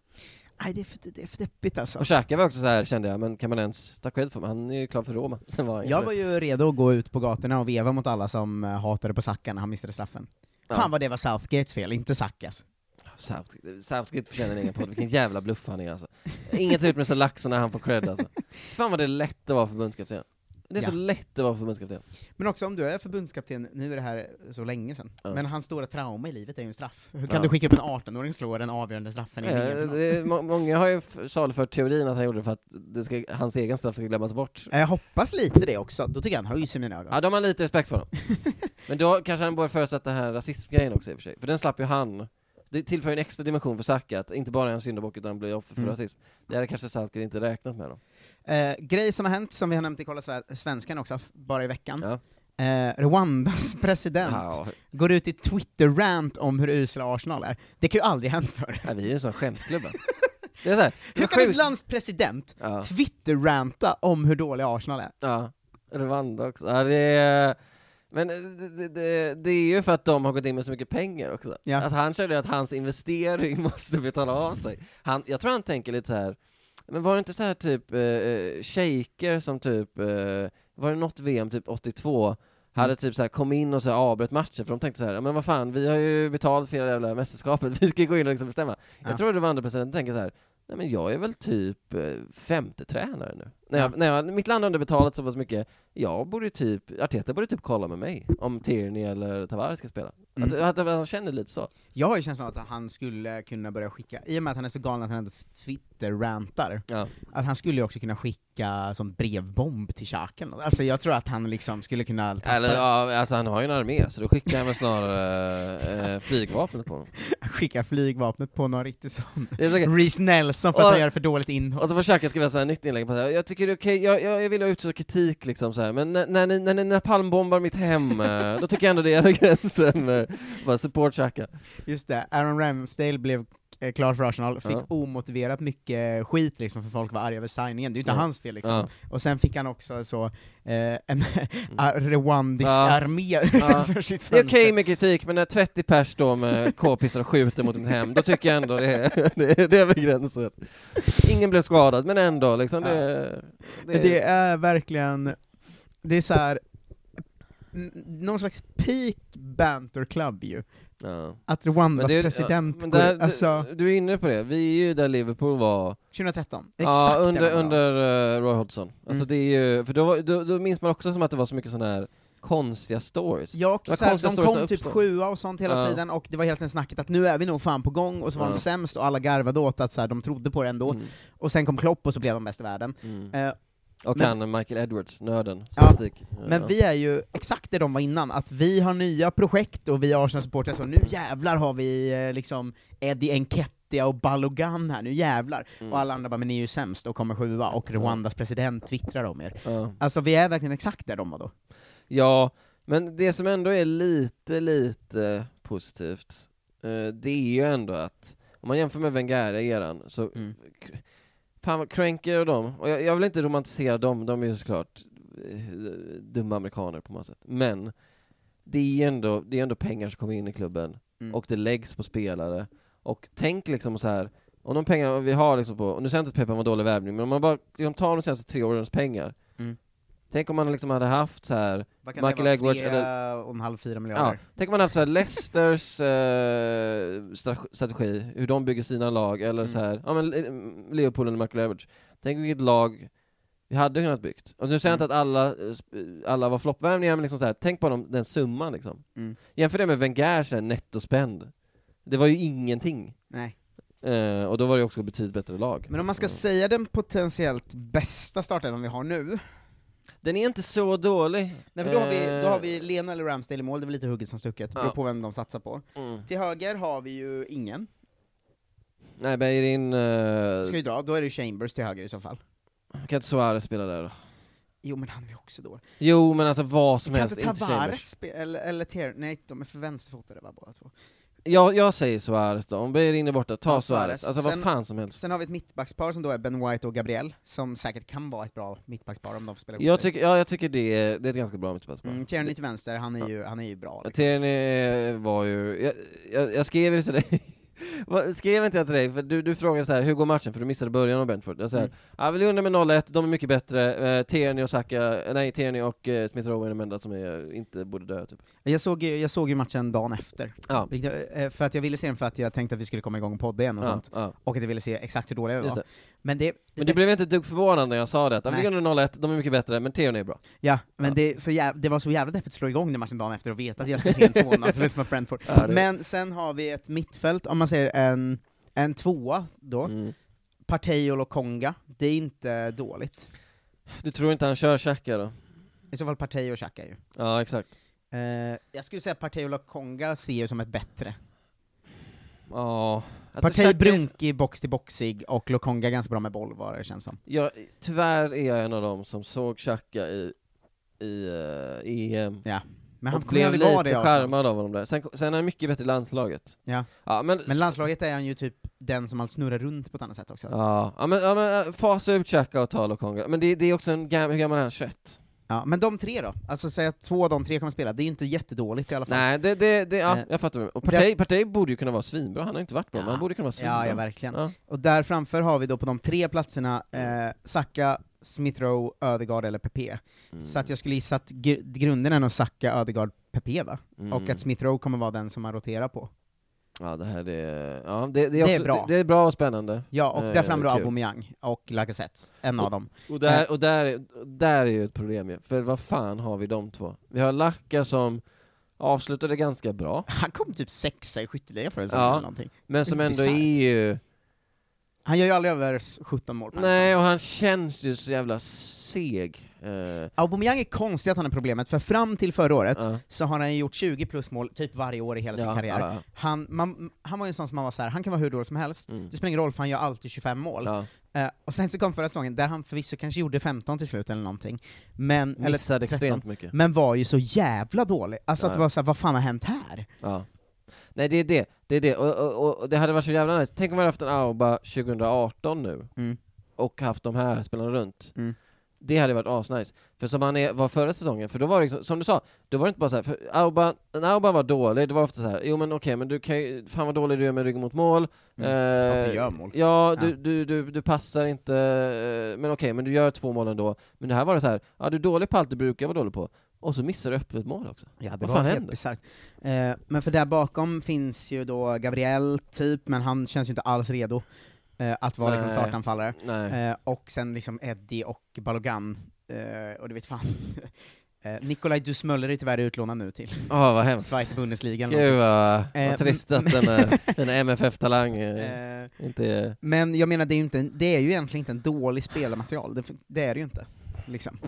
S6: Nej, det är för, det är för deppigt alltså.
S7: Och Xhaka var också så här kände jag, men kan man ens ta cred för mig? Han är ju klar för Roma. (laughs) Sen var
S6: Jag var ju redo att gå ut på gatorna och veva mot alla som eh, hatade på Saka när han missade straffen.
S7: Ja.
S6: Fan vad det var Southgates fel, inte Sakas.
S7: Southgate, Southgate förtjänar en egen podd, vilken jävla bluff han är alltså. Inget ut med så lax när han får cred alltså. Fan vad det är lätt att vara förbundskapten. Det är så
S6: Ja.
S7: lätt att vara förbundskapten.
S6: Men också om du är förbundskapten, nu är det här så länge sedan,
S7: Ja.
S6: men hans stora trauma i livet är ju en straff. Hur kan
S7: Ja.
S6: du skicka upp en 18-åring och slå den avgörande straffen i
S7: det är, må- många har ju salufört teorin att han gjorde det för att det ska, hans egen straff ska glömmas bort.
S6: Jag hoppas lite det också, då tycker jag han höjs i mina ögon.
S7: Ja, de har lite respekt för honom. (laughs) Men då kanske han borde förutsätta den här rasismgrejen också i och för sig, för den slapp ju han. Det tillför en extra dimension för Saka, att inte bara är en syndabock utan blir offer för
S6: Mm.
S7: rasism. Det hade kanske Southgate inte räknat med då.
S6: Eh, grej som har hänt, som vi har nämnt i Kolla Sve- Svenskan också, bara i veckan.
S7: Ja.
S6: Eh, Rwandas (laughs) president
S7: Ja,
S6: går ut i Twitter-rant om hur usla Arsenal är. Det kan ju aldrig hänt förr.
S7: ja, vi är ju en sån skämtklubb alltså. (laughs) Det är så här,
S6: Hur kan ett lands president
S7: Ja.
S6: Twitter-ranta om hur dålig Arsenal är?
S7: Ja, Rwanda också. Ja, det är, men det, det, det, det är ju för att de har gått in med så mycket pengar också.
S6: Ja.
S7: Att han känner att hans investering (laughs) måste betala av sig. Han, jag tror han tänker lite så här. men var det inte så här typ eh, eh, shejker som typ, eh, var det något VM typ 82, hade
S6: Mm.
S7: typ så här kom in och så avbröt matchen för de tänkte så här, "Ja, men vad fan, vi har ju betalt för hela jävla mästerskapet, (laughs) vi ska gå in och liksom bestämma.
S6: Ja.
S7: Jag tror det var andra presidenten tänker så här, nej men jag är väl typ eh, femte tränare nu. När jag,
S6: Ja.
S7: när jag, mitt land underbetalat så pass mycket, jag borde typ, Arteta borde typ kolla med mig om Tierney eller Tavares ska spela.
S6: Mm.
S7: Att, att, att han känner lite så.
S6: Jag har ju känslan att han skulle kunna börja skicka, i och med att han är så galen att han ändå Twitter-rantar,
S7: Ja.
S6: att han skulle ju också kunna skicka som brevbomb till något. Alltså jag tror att han liksom skulle kunna tappa,
S7: Eller ja, alltså han har ju en armé, så då skickar han väl snarare eh, flygvapnet på honom.
S6: skicka flygvapnet på någon riktig sån Reece Nelson för att
S7: Och-
S6: han gör för dåligt innehåll.
S7: Och så får Xhaka skriva så här nytt inlägg på det jag tycker det är okej, jag, jag, jag vill ha ut kritik liksom så här. men när, när, ni, när ni napalmbombar mitt hem, eh, då tycker jag ändå det är över gränsen. Eh, bara support Xhaka.
S6: Just det, Aaron Ramsdale blev eh, klar för Arsenal, fick
S7: Ja.
S6: omotiverat mycket skit liksom för folk var arga över signingen, det är ju inte
S7: Ja.
S6: hans fel liksom.
S7: Ja.
S6: Och sen fick han också så, eh, en (laughs) a- rwandisk armé utanför sitt
S7: Det är
S6: fönster.
S7: okej med kritik, men när 30 pers då med (laughs) k-pistar och skjuter mot mitt hem, då tycker jag ändå det är, (laughs) det är, det är gränsen. Ingen blev skadad, men ändå liksom det, det,
S6: Men det är verkligen, det är så här någon slags peak banter club ju.
S7: Ja.
S6: Att Rwandas
S7: det
S6: president går,
S7: där,
S6: alltså,
S7: du, är inne på det, vi är ju där Liverpool var
S6: 2013,
S7: Ja,
S6: exakt
S7: under,
S6: den dagen.
S7: under uh, Roy Hodgson. Alltså
S6: Mm.
S7: det är ju, för då, då, då minns man också som att det var så mycket sådana här konstiga stories.
S6: Ja, och
S7: Det var
S6: så här,
S7: konstiga
S6: de kom typ sjua och sånt hela
S7: Ja.
S6: tiden, och det var helt en snacket att nu är vi nog fan på gång, och så var
S7: Ja.
S6: de sämst och alla garvade åt att så här, de trodde på det ändå,
S7: Mm.
S6: och sen kom Klopp och så blev de bäst i världen.
S7: Mm.
S6: Eh,
S7: Och
S6: men-
S7: han Michael Edwards, nörden,
S6: Ja,
S7: statistik.
S6: Men
S7: Ja.
S6: vi är ju exakt det de var innan, att vi har nya projekt och vi Arsenal-supportrar så nu jävlar har vi eh, liksom Eddie Enketia och Balogan här, nu jävlar!
S7: Mm.
S6: Och alla andra bara 'men ni är ju sämst' och kommer sjua, och Rwandas president twittrar om er.
S7: Ja.
S6: Alltså vi är verkligen exakt där de var då.
S7: ja, men det som ändå är lite, lite positivt, eh, det är ju ändå att, om man jämför med Wenger-eran, så
S6: Mm.
S7: Fan vad Kränker och dem, och jag, jag vill inte romantisera dem, de är ju såklart eh, dumma amerikaner på många sätt, men det är ju ändå, det är ändå pengar som kommer in i klubben,
S6: Mm.
S7: och det läggs på spelare, och tänk liksom så här om de pengar vi har liksom på, och nu säger jag inte att Peppa var dålig värvning, men om man bara liksom tar de senaste tre årens pengar,
S6: Mm.
S7: Tänk om man liksom hade haft så här
S6: Vad kan
S7: Michael
S6: det
S7: Edwards
S6: vara,
S7: eller
S6: tre och en halv, fyra
S7: Ja,
S6: miljarder?
S7: tänk om man haft så här Leicesters eh, stra- strategi, hur de bygger sina lag, eller
S6: Mm.
S7: så här, ja men Le- Leopold eller Michael Edwards. Tänk vilket lag vi hade kunnat byggt. Och nu säger jag
S6: Mm.
S7: inte att alla, eh, alla var floppvärvningar, men liksom så här, tänk på dem, den summan liksom.
S6: Mm.
S7: Jämför det med Wenger så här, nettospend. Det var ju ingenting.
S6: Nej.
S7: Eh, och då var det också betydligt bättre lag.
S6: Men om man ska säga den potentiellt bästa startelvan vi har nu,
S7: Den är inte så dålig.
S6: Nej, för då, har vi, då har
S7: Eh,
S6: vi Lena eller Ramsdale i mål, det är väl lite hugget som stucket,
S7: Ja.
S6: beror på vem de satsar på.
S7: Mm.
S6: Till höger har vi ju ingen,
S7: Nej, Beirin... Uh,
S6: ska vi dra, då är det Chambers till höger i så fall.
S7: kan inte Suarez spela där då?
S6: Jo men han är också då.
S7: Jo, men alltså vad som
S6: kan
S7: helst,
S6: inte
S7: inte Chambers.
S6: Tavares spe- eller, eller Tier, nej de är för vänsterfotade va båda två.
S7: Jag, jag säger Suarez då, om Beirin är borta, ta
S6: Ja,
S7: Suarez. Alltså vad
S6: Sen-
S7: fan som helst.
S6: Sen har vi ett mittbackspar som då är Ben White och Gabriel, som säkert kan vara ett bra mittbackspar om de får spela
S7: Jag tycker, ja, jag tycker det är, det är ett ganska bra mittbackspar.
S6: Mm, Tierney till vänster, han är ju, han är ju bra. Liksom.
S7: Tierney var ju, jag, jag, jag skrev ju Vad- (laughs) skrev inte jag till dig, för du, du frågade så här, hur går matchen? För du missade början av Brentford. Jag säger,
S6: Mm.
S7: ja vi ligger under med 0-1, de är mycket bättre, eh, Tierney och Saka, eh, nej Tierney och eh, Smith Rowe är de enda som är, inte borde dö typ.
S6: Jag såg, ju- jag såg ju matchen dagen efter,
S7: Ja.
S6: Eh, för att jag ville se den för att jag tänkte att vi skulle komma igång och podda igen och
S7: Ja,
S6: sånt,
S7: ja.
S6: och att jag ville se exakt hur dåliga vi var. Men det,
S7: Men du blev inte ett dugg förvånad när jag sa det, att under 0-1, de är mycket bättre, men Tierney är bra.
S6: Ja, men
S7: Ja.
S6: Det, så jäv, det var så jävla deppigt att slå igång den matchen dagen efter och veta att jag ska se en 2-0 förlust mot Brentford.
S7: Ja,
S6: Men sen har vi ett mittfält, om man säger en, en tvåa då,
S7: Mm.
S6: Partey och Lokonga, det är inte dåligt.
S7: Du tror inte han kör Xhaka då?
S6: I så fall Partey och Xhaka ju.
S7: Ja, exakt.
S6: Eh, jag skulle säga Partey och Lokonga ser jag som ett bättre.
S7: Ja. Alltså,
S6: Partey brunkig, box till boxig, och Lokonga ganska bra med boll vad det känns som.
S7: Jag, tyvärr är jag en av dem som såg Xhaka i, i uh, EM.
S6: Ja. Men han
S7: och blev
S6: det
S7: lite
S6: Arsenal.
S7: charmad av honom där. Sen, sen är han mycket bättre i landslaget.
S6: Ja.
S7: Ja, men,
S6: Men landslaget är han ju typ den som allt snurrar runt på ett annat sätt också.
S7: Ja, ja men, ja, men äh, fasa ut Xhaka och ta Lokonga. Men det, det är också en gam, hur gammal är han? 21?
S6: Ja, men de tre då? Alltså säg att två av de tre kommer spela, det är ju inte jättedåligt i alla fall.
S7: Nej, det, det, det ja,
S6: Eh,
S7: jag fattar. Och Partey, Partey borde ju kunna vara svinbra, han har inte varit bra,
S6: Ja.
S7: men han borde kunna vara svinbra.
S6: Ja, ja verkligen.
S7: Ja.
S6: Och där framför har vi då på de tre platserna eh, Saka, Smith Rowe, Ödegaard eller Pepe.
S7: Mm.
S6: Så att jag skulle gissa att gr- grunden är nog Saka, Ödegaard, Pepe va?
S7: Mm.
S6: Och att Smith Rowe kommer vara den som man roterar på.
S7: Ja, det här är, ja, det, det, är,
S6: Det är
S7: också,
S6: bra.
S7: Det, det är bra och spännande.
S6: Ja, och
S7: Eh,
S6: där framme då. Aubameyang och Lacazette, en av dem.
S7: Och där,
S6: Eh,
S7: och där, där är ju ett problem ju, för vad fan har vi de två? Vi har Lacka som avslutade ganska bra,
S6: Han kom typ sexa i skytteligan förra säsongen
S7: Ja,
S6: eller någonting.
S7: men som ändå är ju
S6: Han gör ju aldrig över 17 mål
S7: Nej, och han känns ju så jävla seg. Eh,
S6: Aubameyang är konstig att han är problemet, för fram till förra året
S7: Ja.
S6: så har han gjort 20 plus mål typ varje år i hela sin
S7: Ja,
S6: karriär.
S7: ja, ja.
S6: Han, man, han var ju en sån som man var så här, han kan vara hur dålig som helst, det spelar ingen roll för han gör alltid 25 mål.
S7: Mm.
S6: Eh, och sen så kom förra säsongen, där han förvisso kanske gjorde 15 till slut eller någonting, men, eller
S7: Missade
S6: 13,
S7: extremt mycket.
S6: men var ju så jävla dålig. Alltså att det var så här, vad fan har hänt här?
S7: Ja. Nej det är det, det är det, och, och, och det hade varit så jävla nice. Tänk om vi hade haft en Auba 2018 nu,
S6: Mm.
S7: och haft de här spelarna runt.
S6: Mm.
S7: Det hade varit asnice. För som han är, var förra säsongen, för då var det liksom, som du sa, då var det inte bara så här, för Auba, när Auba var dålig, det var ofta så här, jo men okej, men du kan ju, fan vad dålig du är med ryggen mot mål.
S6: Mm.
S7: Eh,
S6: du gör mål.
S7: Ja, du,
S6: Ja.
S7: Du, du, du passar inte, eh, men okej, men du gör två mål ändå. Men det här var det så här, ja du är dålig på allt du brukar vara dålig på, och så missar du öppet mål också.
S6: Ja, det
S7: vad
S6: var
S7: fan
S6: helt
S7: händer?
S6: Eh, men för där bakom finns ju då Gabriel, typ, men han känns ju inte alls redo eh, att vara liksom startanfallare. Eh, och sen liksom Eddie och Balogan, eh, och du vet fan. (laughs) eh, Nikolaj Dusmöller är tyvärr utlånad nu till
S7: vad hemskt.
S6: Zweite Bundesliga eller
S7: Gud vad, vad
S6: Eh,
S7: trist att
S6: men-
S7: den, (laughs) eh, den MFF-talang inte är...
S6: Men jag menar, det är ju, inte, det är ju egentligen inte en dålig spelarmaterial, det, det är det ju inte. Liksom.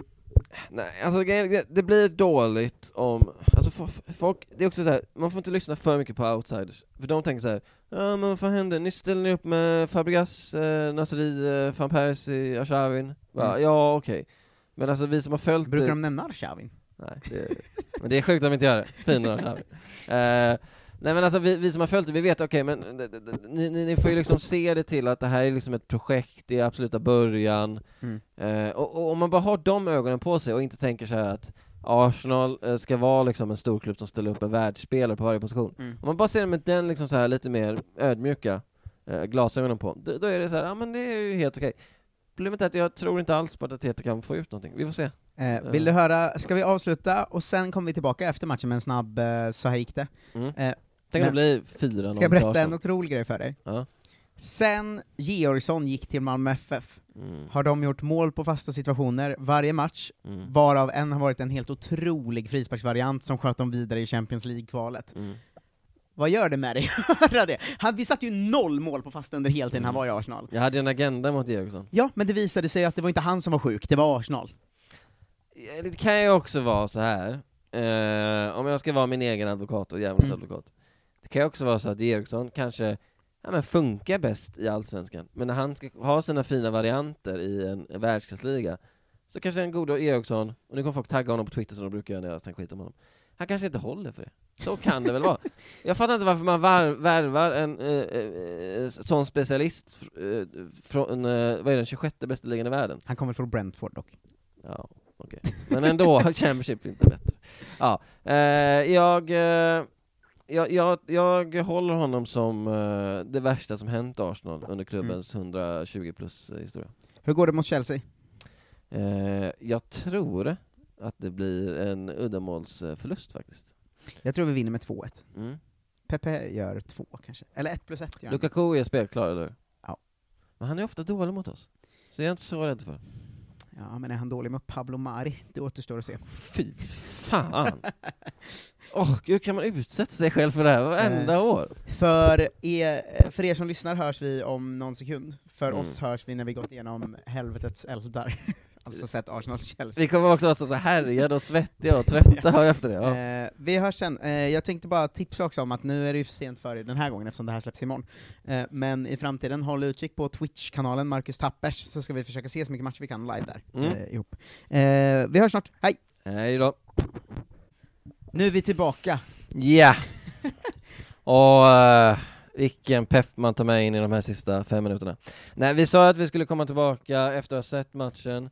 S7: Nej, alltså det, blir dåligt om, alltså folk, det är också så här, man får inte lyssna för mycket på outsiders, för de tänker så här. ja men vad fan hände, nyss ställde ni upp med Fabregas, eh, Nasri, eh, van Persie, Arshavin,
S6: Mm.
S7: ja okej. Men alltså vi som har följt
S6: Brukar
S7: det-
S6: de nämna Arshavin?
S7: Nej, det, men det är sjukt om de inte gör det. Fin Arshavin. (laughs) Eh, nej men alltså vi, vi som har följt det, vi vet, okej men det- det- ni, ni, ni får ju liksom se det till att det här är liksom ett projekt, det är absoluta början.
S6: Mm.
S7: Eh, och, och om man bara har de ögonen på sig och inte tänker så att Arsenal eh, ska vara liksom en stor klubb som ställer upp en världsspelare på varje position.
S6: Mm.
S7: Om man bara ser det med den liksom så här lite mer ödmjuka eh, glasögonen på, då, då är det så här, ja men det är ju helt okej. Problemet är att jag tror inte alls på att Arteta kan få ut någonting, vi får se.
S6: Eh, vill du höra, ska vi avsluta, och sen kommer vi tillbaka efter matchen med en snabb eh, så här gick det.
S7: Mm.
S6: Eh,
S7: Tänk om det blir 4-0
S6: Ska jag berätta en otrolig grej för dig?
S7: Ja.
S6: Sen Georgsson gick till Malmö FF,
S7: Mm.
S6: har de gjort mål på fasta situationer varje match,
S7: Mm.
S6: varav en har varit en helt otrolig frisparksvariant som sköt dem vidare i Champions League-kvalet.
S7: Mm.
S6: Vad gör det med dig höra det? Han, vi satte ju noll mål på fasta under hela tiden han var i Arsenal.
S7: Jag hade en agenda mot Eriksson.
S6: Ja, men det visade sig att det var inte han som var sjuk, det var Arsenal.
S7: Det kan ju också vara så här. Eh, om jag ska vara min egen advokat och djävulens
S6: Mm.
S7: advokat. Det kan ju också vara så att Eriksson kanske ja, men funkar bäst i Allsvenskan, men när han ska ha sina fina varianter i en, en världsklassliga, så kanske en god Eriksson, och nu kommer folk tagga honom på Twitter som de brukar göra när jag snackar skit om honom, han kanske inte håller för det. Så kan det väl vara. (laughs) Jag fattar inte varför man var, värvar en eh, eh, eh, sån specialist eh, från, eh, vad är den, 26 bästa ligan i världen?
S6: Han kommer från Brentford dock.
S7: Ja, okej. Men ändå, (laughs) Championship är inte bättre. Ja, eh, jag, jag, jag, jag håller honom som eh, det värsta som hänt Arsenal under klubbens 120 plus eh, historia.
S6: Hur går det mot Chelsea?
S7: Eh, jag tror att det blir en uddamålsförlust faktiskt.
S6: Jag tror vi vinner med 2-1.
S7: Mm.
S6: Pepe gör två kanske, eller 1 plus 1 gör han.
S7: Lukaku är spelklar eller?
S6: Ja.
S7: Men han är ofta dålig mot oss. Så jag är inte så rädd för.
S6: Ja, men är han dålig med Pablo Mari? Det återstår att se.
S7: Fy fan! Åh gud, kan man utsätta sig själv för det här varenda
S6: Eh,
S7: år?
S6: För er, för er som lyssnar hörs vi om någon sekund, för
S7: Mm.
S6: oss hörs vi när vi gått igenom helvetets eldar. (laughs) alltså sett Arsenal-Chelsea.
S7: Vi kommer också vara så härjade och svettiga och (laughs) trötta efter det. Ja.
S6: Eh, vi hörs sen. Eh, jag tänkte bara tipsa också om att nu är det ju för sent för er den här gången eftersom det här släpps imorgon. Eh, men i framtiden, håll utkik på Twitch-kanalen Marcus Tappers, så ska vi försöka se så mycket matcher vi kan live där,
S7: Mm.
S6: eh, ihop. Eh, vi hörs snart, hej!
S7: Hej då.
S6: Nu är vi tillbaka.
S7: Ja! (laughs) Och eh, vilken pepp man tar med in i de här sista fem minuterna. Nej, vi sa att vi skulle komma tillbaka efter att ha sett matchen.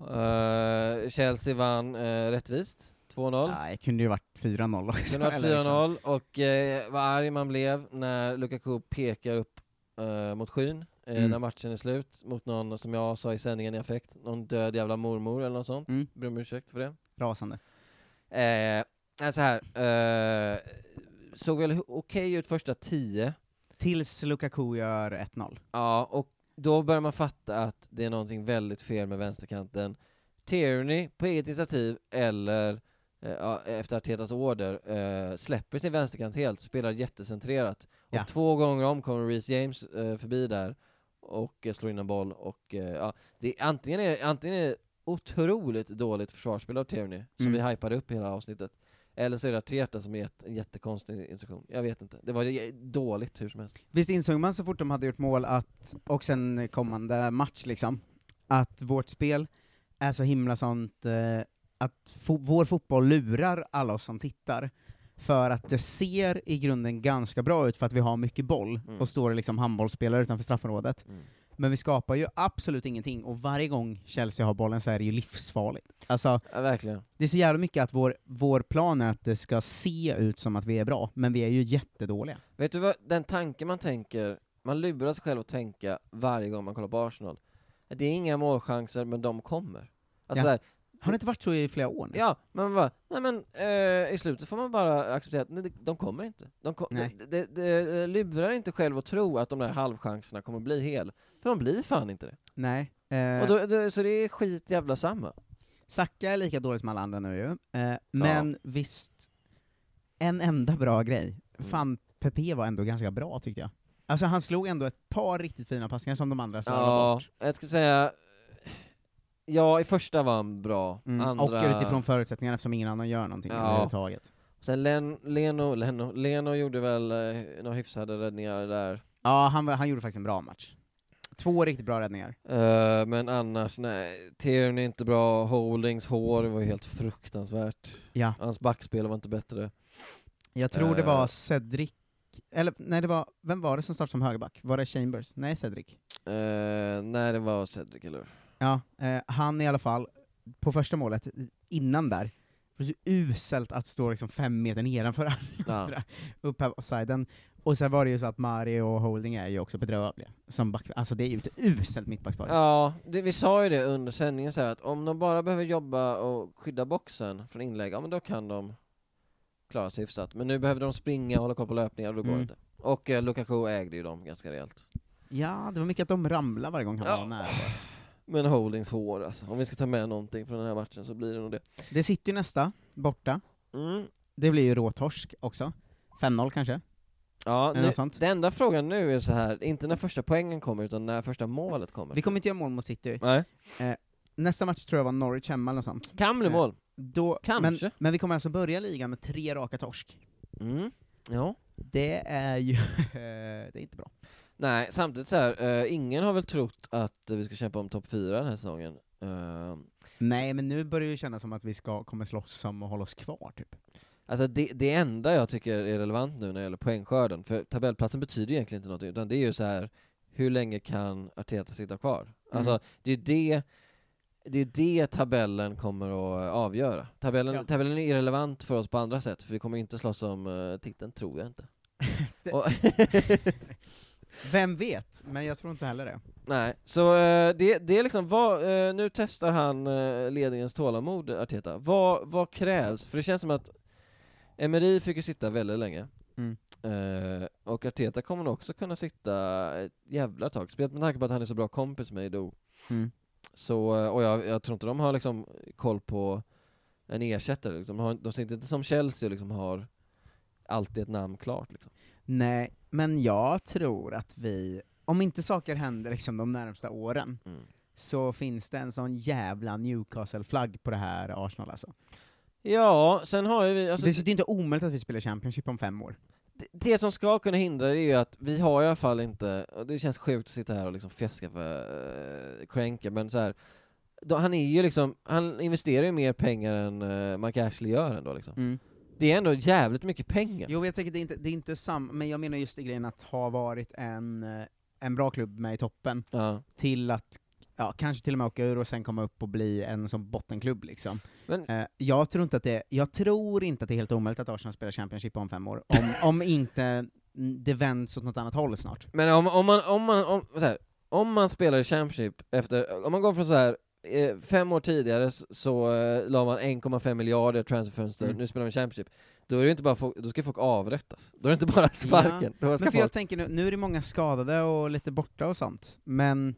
S7: Eh, Chelsea vann uh, rättvist, 2-0.
S6: Nej, kunde ju varit 4-0 också.
S7: Det kunde varit
S6: eller liksom.
S7: 4-0 och uh, vad arg man blev när Lukaku pekar upp eh, mot skyn
S6: Mm.
S7: när matchen är slut mot någon, som jag sa i sändningen i affekt, någon död jävla mormor eller något sånt.
S6: Mm.
S7: Ber om ursäkt för det.
S6: Rasande.
S7: Nej, så här. Såg väl okej ut första tio,
S6: Tills Lukaku gör 1-0.
S7: ja, och då börjar man fatta att det är någonting väldigt fel med vänsterkanten. Tierney på eget initiativ eller eh, efter Artetas order eh, släpper sin vänsterkant helt, spelar jättecentrerat.
S6: Ja.
S7: Och två gånger om kommer Reece James eh, förbi där och eh, slår in en boll och eh, ja, det är, antingen är antingen är otroligt dåligt försvarsspel av Tierney, som
S6: Mm.
S7: vi hypade upp hela avsnittet, eller så är det Arteta som gett en jättekonstig instruktion. Jag vet inte. Det var dåligt hur som helst.
S6: Visst insåg man så fort de hade gjort mål att, och sen kommande match liksom, att vårt spel är så himla sånt, eh, att fo- vår fotboll lurar alla oss som tittar, för att det ser i grunden ganska bra ut för att vi har mycket boll,
S7: Mm.
S6: och står liksom handbollsspelare utanför straffområdet.
S7: Mm.
S6: Men vi skapar ju absolut ingenting, och varje gång Chelsea har bollen så är det ju livsfarligt. Alltså,
S7: Ja, verkligen.
S6: det är så jävla mycket att vår, vår plan är att det ska se ut som att vi är bra, men vi är ju jättedåliga.
S7: Vet du vad, den tanken man tänker, man lurar sig själv att tänka varje gång man kollar på Arsenal. Det är inga målchanser, men de kommer. Alltså
S6: Ja.
S7: här,
S6: Har det inte varit så i flera år nu?
S7: Ja, men man bara, nej men eh, i slutet får man bara acceptera att nej, de kommer inte. De kom,
S6: Nej.
S7: det, det, det lurar inte själv att tro att de där halvchanserna kommer bli hel, för de blir fan inte det.
S6: Nej. Eh,
S7: Och då, då, så det är skit jävla samma.
S6: Sacka är lika dålig som alla andra nu ju, eh, men visst, en enda bra grej. Fan, Pepe var ändå ganska bra tyckte jag. Alltså han slog ändå ett par riktigt fina passningar som de andra slarvade
S7: Ja,
S6: bort.
S7: jag ska säga, ja i första var han bra,
S6: Mm,
S7: andra...
S6: Och utifrån förutsättningarna eftersom ingen annan gör någonting
S7: Ja.
S6: överhuvudtaget.
S7: Sen Len, Leno, Leno, Leno gjorde väl eh, några hyfsade räddningar där.
S6: Ja, han, han gjorde faktiskt en bra match. Två riktigt bra räddningar.
S7: Eh, men annars, nej. Tierney inte bra, Holdings hår var ju helt fruktansvärt.
S6: Ja.
S7: Hans backspel var inte bättre.
S6: Jag tror det
S7: Eh.
S6: var Cedric, eller nej det var, vem var det som startade som högerback? Var det Chambers? Nej, Cedric.
S7: Uh, nej, det var Cedric, eller?
S6: Ja, eh, han i alla fall, på första målet, innan där, det var så uselt att stå liksom fem meter nedanför (laughs)
S7: Ja.
S6: andra, upp här offsiden. Och sen var det ju så att Mario och Holding är ju också bedrövliga, som back, alltså det är ju ett uselt mittbackspar.
S7: Ja, det, vi sa ju det under sändningen så att om de bara behöver jobba och skydda boxen från inlägg, ja men då kan de klara sig hyfsat. Men nu behöver de springa och hålla koll på löpningar och då går
S6: Mm.
S7: det inte. Och eh, Lukaku ägde ju dem ganska rejält.
S6: Ja, det var mycket att de ramlade varje gång han
S7: Ja.
S6: var nära.
S7: Men Holdings hår alltså, om vi ska ta med någonting från den här matchen så blir det nog det.
S6: Det sitter ju nästa, borta.
S7: Mm.
S6: Det blir ju råtorsk också. 5-0 kanske?
S7: Ja, nu, den enda frågan nu är så här, inte när första poängen kommer utan när första målet kommer.
S6: Vi kommer inte göra mål mot City.
S7: Nej.
S6: Eh, nästa match tror jag var Norwich hemma eller sånt.
S7: Kan bli
S6: Eh,
S7: mål.
S6: Då,
S7: Kanske.
S6: Men, men vi kommer alltså börja ligan med tre raka torsk.
S7: Mm. Ja.
S6: Det är ju, (laughs) det är inte bra.
S7: Nej, samtidigt så här, eh, ingen har väl trott att eh, vi ska kämpa om topp fyra den här säsongen. Eh,
S6: Nej, men nu börjar det ju kännas som att vi ska, kommer slåss om att hålla oss kvar, typ.
S7: Alltså det, det enda jag tycker är relevant nu när det gäller poängskörden, för tabellplatsen betyder egentligen inte något, utan det är ju så här hur länge kan Arteta sitta kvar? Alltså
S6: Mm.
S7: det är det det är det tabellen kommer att avgöra. Tabellen,
S6: Ja.
S7: tabellen är irrelevant för oss på andra sätt, för vi kommer inte slåss om uh, titeln, tror jag inte. (laughs)
S6: Det- (laughs) Vem vet? Men jag tror inte heller det.
S7: Nej, så eh, det, det är liksom, vad, eh, nu testar han uh, ledningens tålamod, Arteta. Vad, vad krävs? För det känns som att Emery fick ju sitta väldigt länge,
S6: Mm.
S7: Eh, och Arteta kommer nog också kunna sitta ett jävla tag, speciellt med tanke på att han är så bra kompis med Edo.
S6: Mm.
S7: Så, eh, och jag, jag tror inte de har liksom koll på en ersättare, liksom. de, har, de sitter inte som Chelsea och liksom har alltid ett namn klart liksom.
S6: Nej, men jag tror att vi, om inte saker händer liksom de närmsta åren,
S7: Mm.
S6: så finns det en sån jävla Newcastle-flagg på det här Arsenal alltså.
S7: Ja, sen har ju vi, alltså,
S6: det är inte omöjligt att vi spelar Championship om fem år.
S7: det, det som ska kunna hindra det är ju att vi har i alla fall inte, och det känns sjukt att sitta här och liksom fjäska för uh, Kränke, men så här, då, han är ju liksom, han investerar ju mer pengar än uh, Mike Ashley gör ändå liksom. Det är ändå jävligt mycket pengar.
S6: Jo, jag tänker det är inte, det är inte sam, men jag menar just i grejen att ha varit en, eh, en bra klubb med i toppen,
S7: Ja.
S6: till att ja, kanske till och med åka ur och sen komma upp och bli en som bottenklubb liksom.
S7: Men-
S6: Eh, jag, tror inte att det, jag tror inte att det är helt omöjligt att Arsenal spelar Championship om fem år, om, om inte det vänds åt något annat håll snart.
S7: Men om, om man, om man, om, här, om man spelar Championship efter, om man går från så här eh, fem år tidigare så, så eh, la man 1,5 miljarder transferfönster,
S6: Mm.
S7: nu spelar i Championship. då är det inte bara folk, då ska folk avrättas. Då är det inte bara (laughs) sparken.
S6: Ja. Men för jag
S7: folk...
S6: tänker nu, nu är det många skadade och lite borta och sånt, men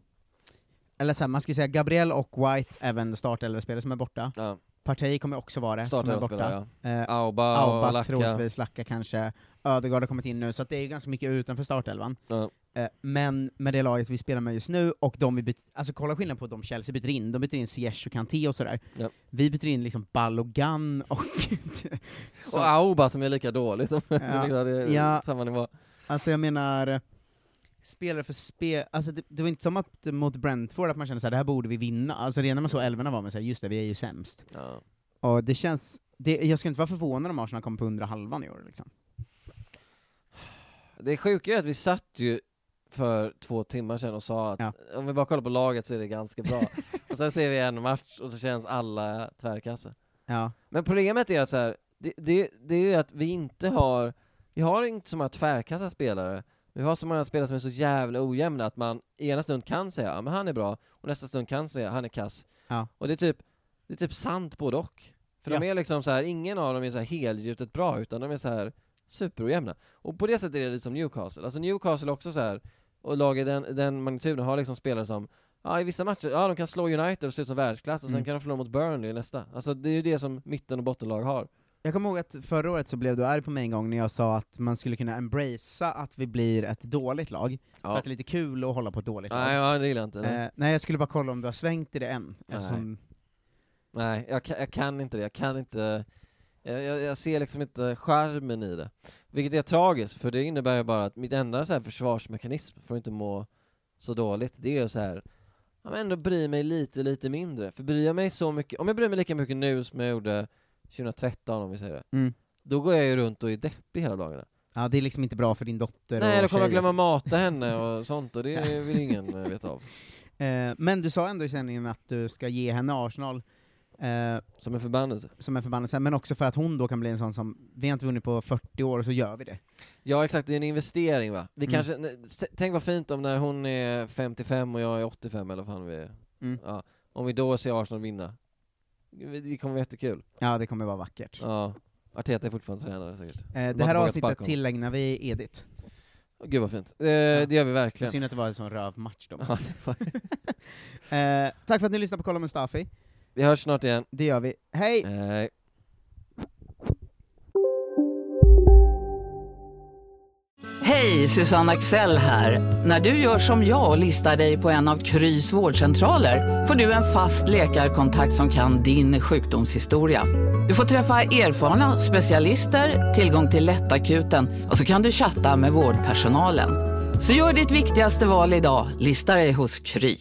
S6: eller så här, man ska säga Gabriel och White, även startelvespelare som är borta.
S7: Ja.
S6: Partey kommer också vara det, som är borta.
S7: Startelvespelare,
S6: Eh,
S7: Auba och
S6: Auba
S7: Lacka.
S6: troligtvis, Lacka kanske, Ödegaard har kommit in nu, så att det är ganska mycket utanför startelvan.
S7: Ja.
S6: Eh, men med det laget vi spelar med just nu, och de vi byter, alltså kolla skillnaden på de Chelsea byter in, de byter in Ziyech och Kanté och sådär.
S7: Ja.
S6: Vi byter in liksom Balogan och... (laughs)
S7: Och Auba som är lika dålig som
S6: Ja. (laughs)
S7: som är
S6: Ja.
S7: samma nivå.
S6: Alltså jag menar, spelare för spel, alltså det, det var inte som att mot Brentford att man kände såhär, det här borde vi vinna, alltså redan när man såg älvorna var man såhär, just det, vi är ju sämst.
S7: Ja.
S6: Och det känns, det, jag skulle inte vara förvånad om Arsenal kommer på undre halvan i år liksom.
S7: Det sjuka är att vi satt ju för två timmar sedan och sa att om vi bara kollar på laget så är det ganska bra. och sen ser vi en match och så känns alla tvärkassa.
S6: Ja.
S7: Men problemet är att så här, det, det, det är ju att vi inte har, vi har inte så många tvärkassa spelare. Vi har så många spelare som är så jävla ojämna att man i ena stund kan säga ja men han är bra, och nästa stund kan säga han är kass.
S6: Ja.
S7: Och det är typ, det är typ sant både och. För de
S6: Ja.
S7: är liksom så här, ingen av dem är så här helgjutet bra, utan de är så här superojämna. Och på det sättet är det lite som Newcastle. Alltså Newcastle är också så här och laget den, den magnituden har liksom spelare som Ja i vissa matcher, ja de kan slå United och se ut som världsklass och sen
S6: Mm.
S7: kan de förlora mot Burnley i nästa. Alltså det är ju det som mitten och bottenlag har.
S6: Jag kommer ihåg att förra året så blev du arg på mig en gång när jag sa att man skulle kunna embracea att vi blir ett dåligt lag,
S7: Ja.
S6: för att det är lite kul att hålla på ett dåligt
S7: Nej,
S6: lag.
S7: ja, det gillar jag inte. Nej.
S6: Eh, nej, jag skulle bara kolla om du har svängt i det än,
S7: Nej.
S6: eftersom
S7: Nej, jag kan, jag kan inte det. Jag kan inte jag, jag, jag ser liksom inte charmen i det. Vilket är tragiskt, för det innebär ju bara att mitt enda så här försvarsmekanism för att inte må så dåligt, det är ju så här Ja men ändå bry mig lite, lite mindre. För bryr jag mig så mycket, om jag bryr mig lika mycket nu som jag gjorde 2013 om vi säger det,
S6: Mm.
S7: då går jag ju runt och är deppig hela dagarna.
S6: ja, det är liksom inte bra för din dotter
S7: Nej,
S6: och
S7: då kommer jag glömma
S6: sånt.
S7: mata (laughs) henne och sånt och det vill ingen eh, veta av.
S6: Eh, men du sa ändå i sändningen att du ska ge henne Arsenal eh,
S7: Som en förbannelse.
S6: som en förbannelse, men också för att hon då kan bli en sån som, vi har inte vunnit på 40 år, så gör vi det.
S7: Ja exakt, det är en investering va? Vi
S6: Mm.
S7: kanske, tänk vad fint om när hon är 55 och jag är 85 eller vad fan vi är.
S6: Mm.
S7: Ja, om vi då ser Arsenal vinna. Det kommer vara jättekul.
S6: Ja, det kommer vara vackert.
S7: Ja. Arteta är fortfarande tränare säkert.
S6: Eh,
S7: De
S6: det här avsnittet tillägnar vi Edith.
S7: Gud vad fint. Eh, Det gör vi verkligen.
S6: Synd att det var en sån röv match då.
S7: Ja, (laughs)
S6: eh, tack för att ni lyssnade på Kolla Mustafi.
S7: Vi hörs snart igen.
S6: Det gör vi. Hej!
S7: Hej.
S11: Hej, Susanne Axel här. När du gör som jag och listar dig på en av Krys vårdcentraler får du en fast läkarkontakt som kan din sjukdomshistoria. Du får träffa erfarna specialister, tillgång till lättakuten och så kan du chatta med vårdpersonalen. Så gör ditt viktigaste val idag, listar dig hos Kry.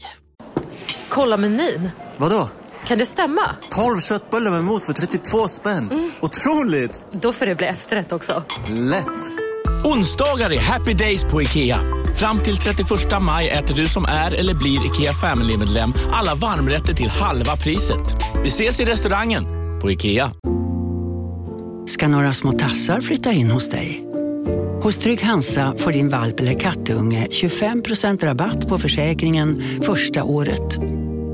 S12: Kolla menyn.
S13: Vadå?
S12: Kan det stämma?
S13: 12 köttbullar med mos för 32 spänn. Otroligt!
S12: Då får det bli efterrätt också.
S13: Lätt!
S14: Onsdagar är happy days på IKEA. Fram till 31 maj äter du som är eller blir IKEA Family-medlem alla varmrätter till halva priset. Vi ses i restaurangen på IKEA.
S15: Ska några små tassar flytta in hos dig? Hos Trygg Hansa får din valp eller kattunge 25% rabatt på försäkringen första året.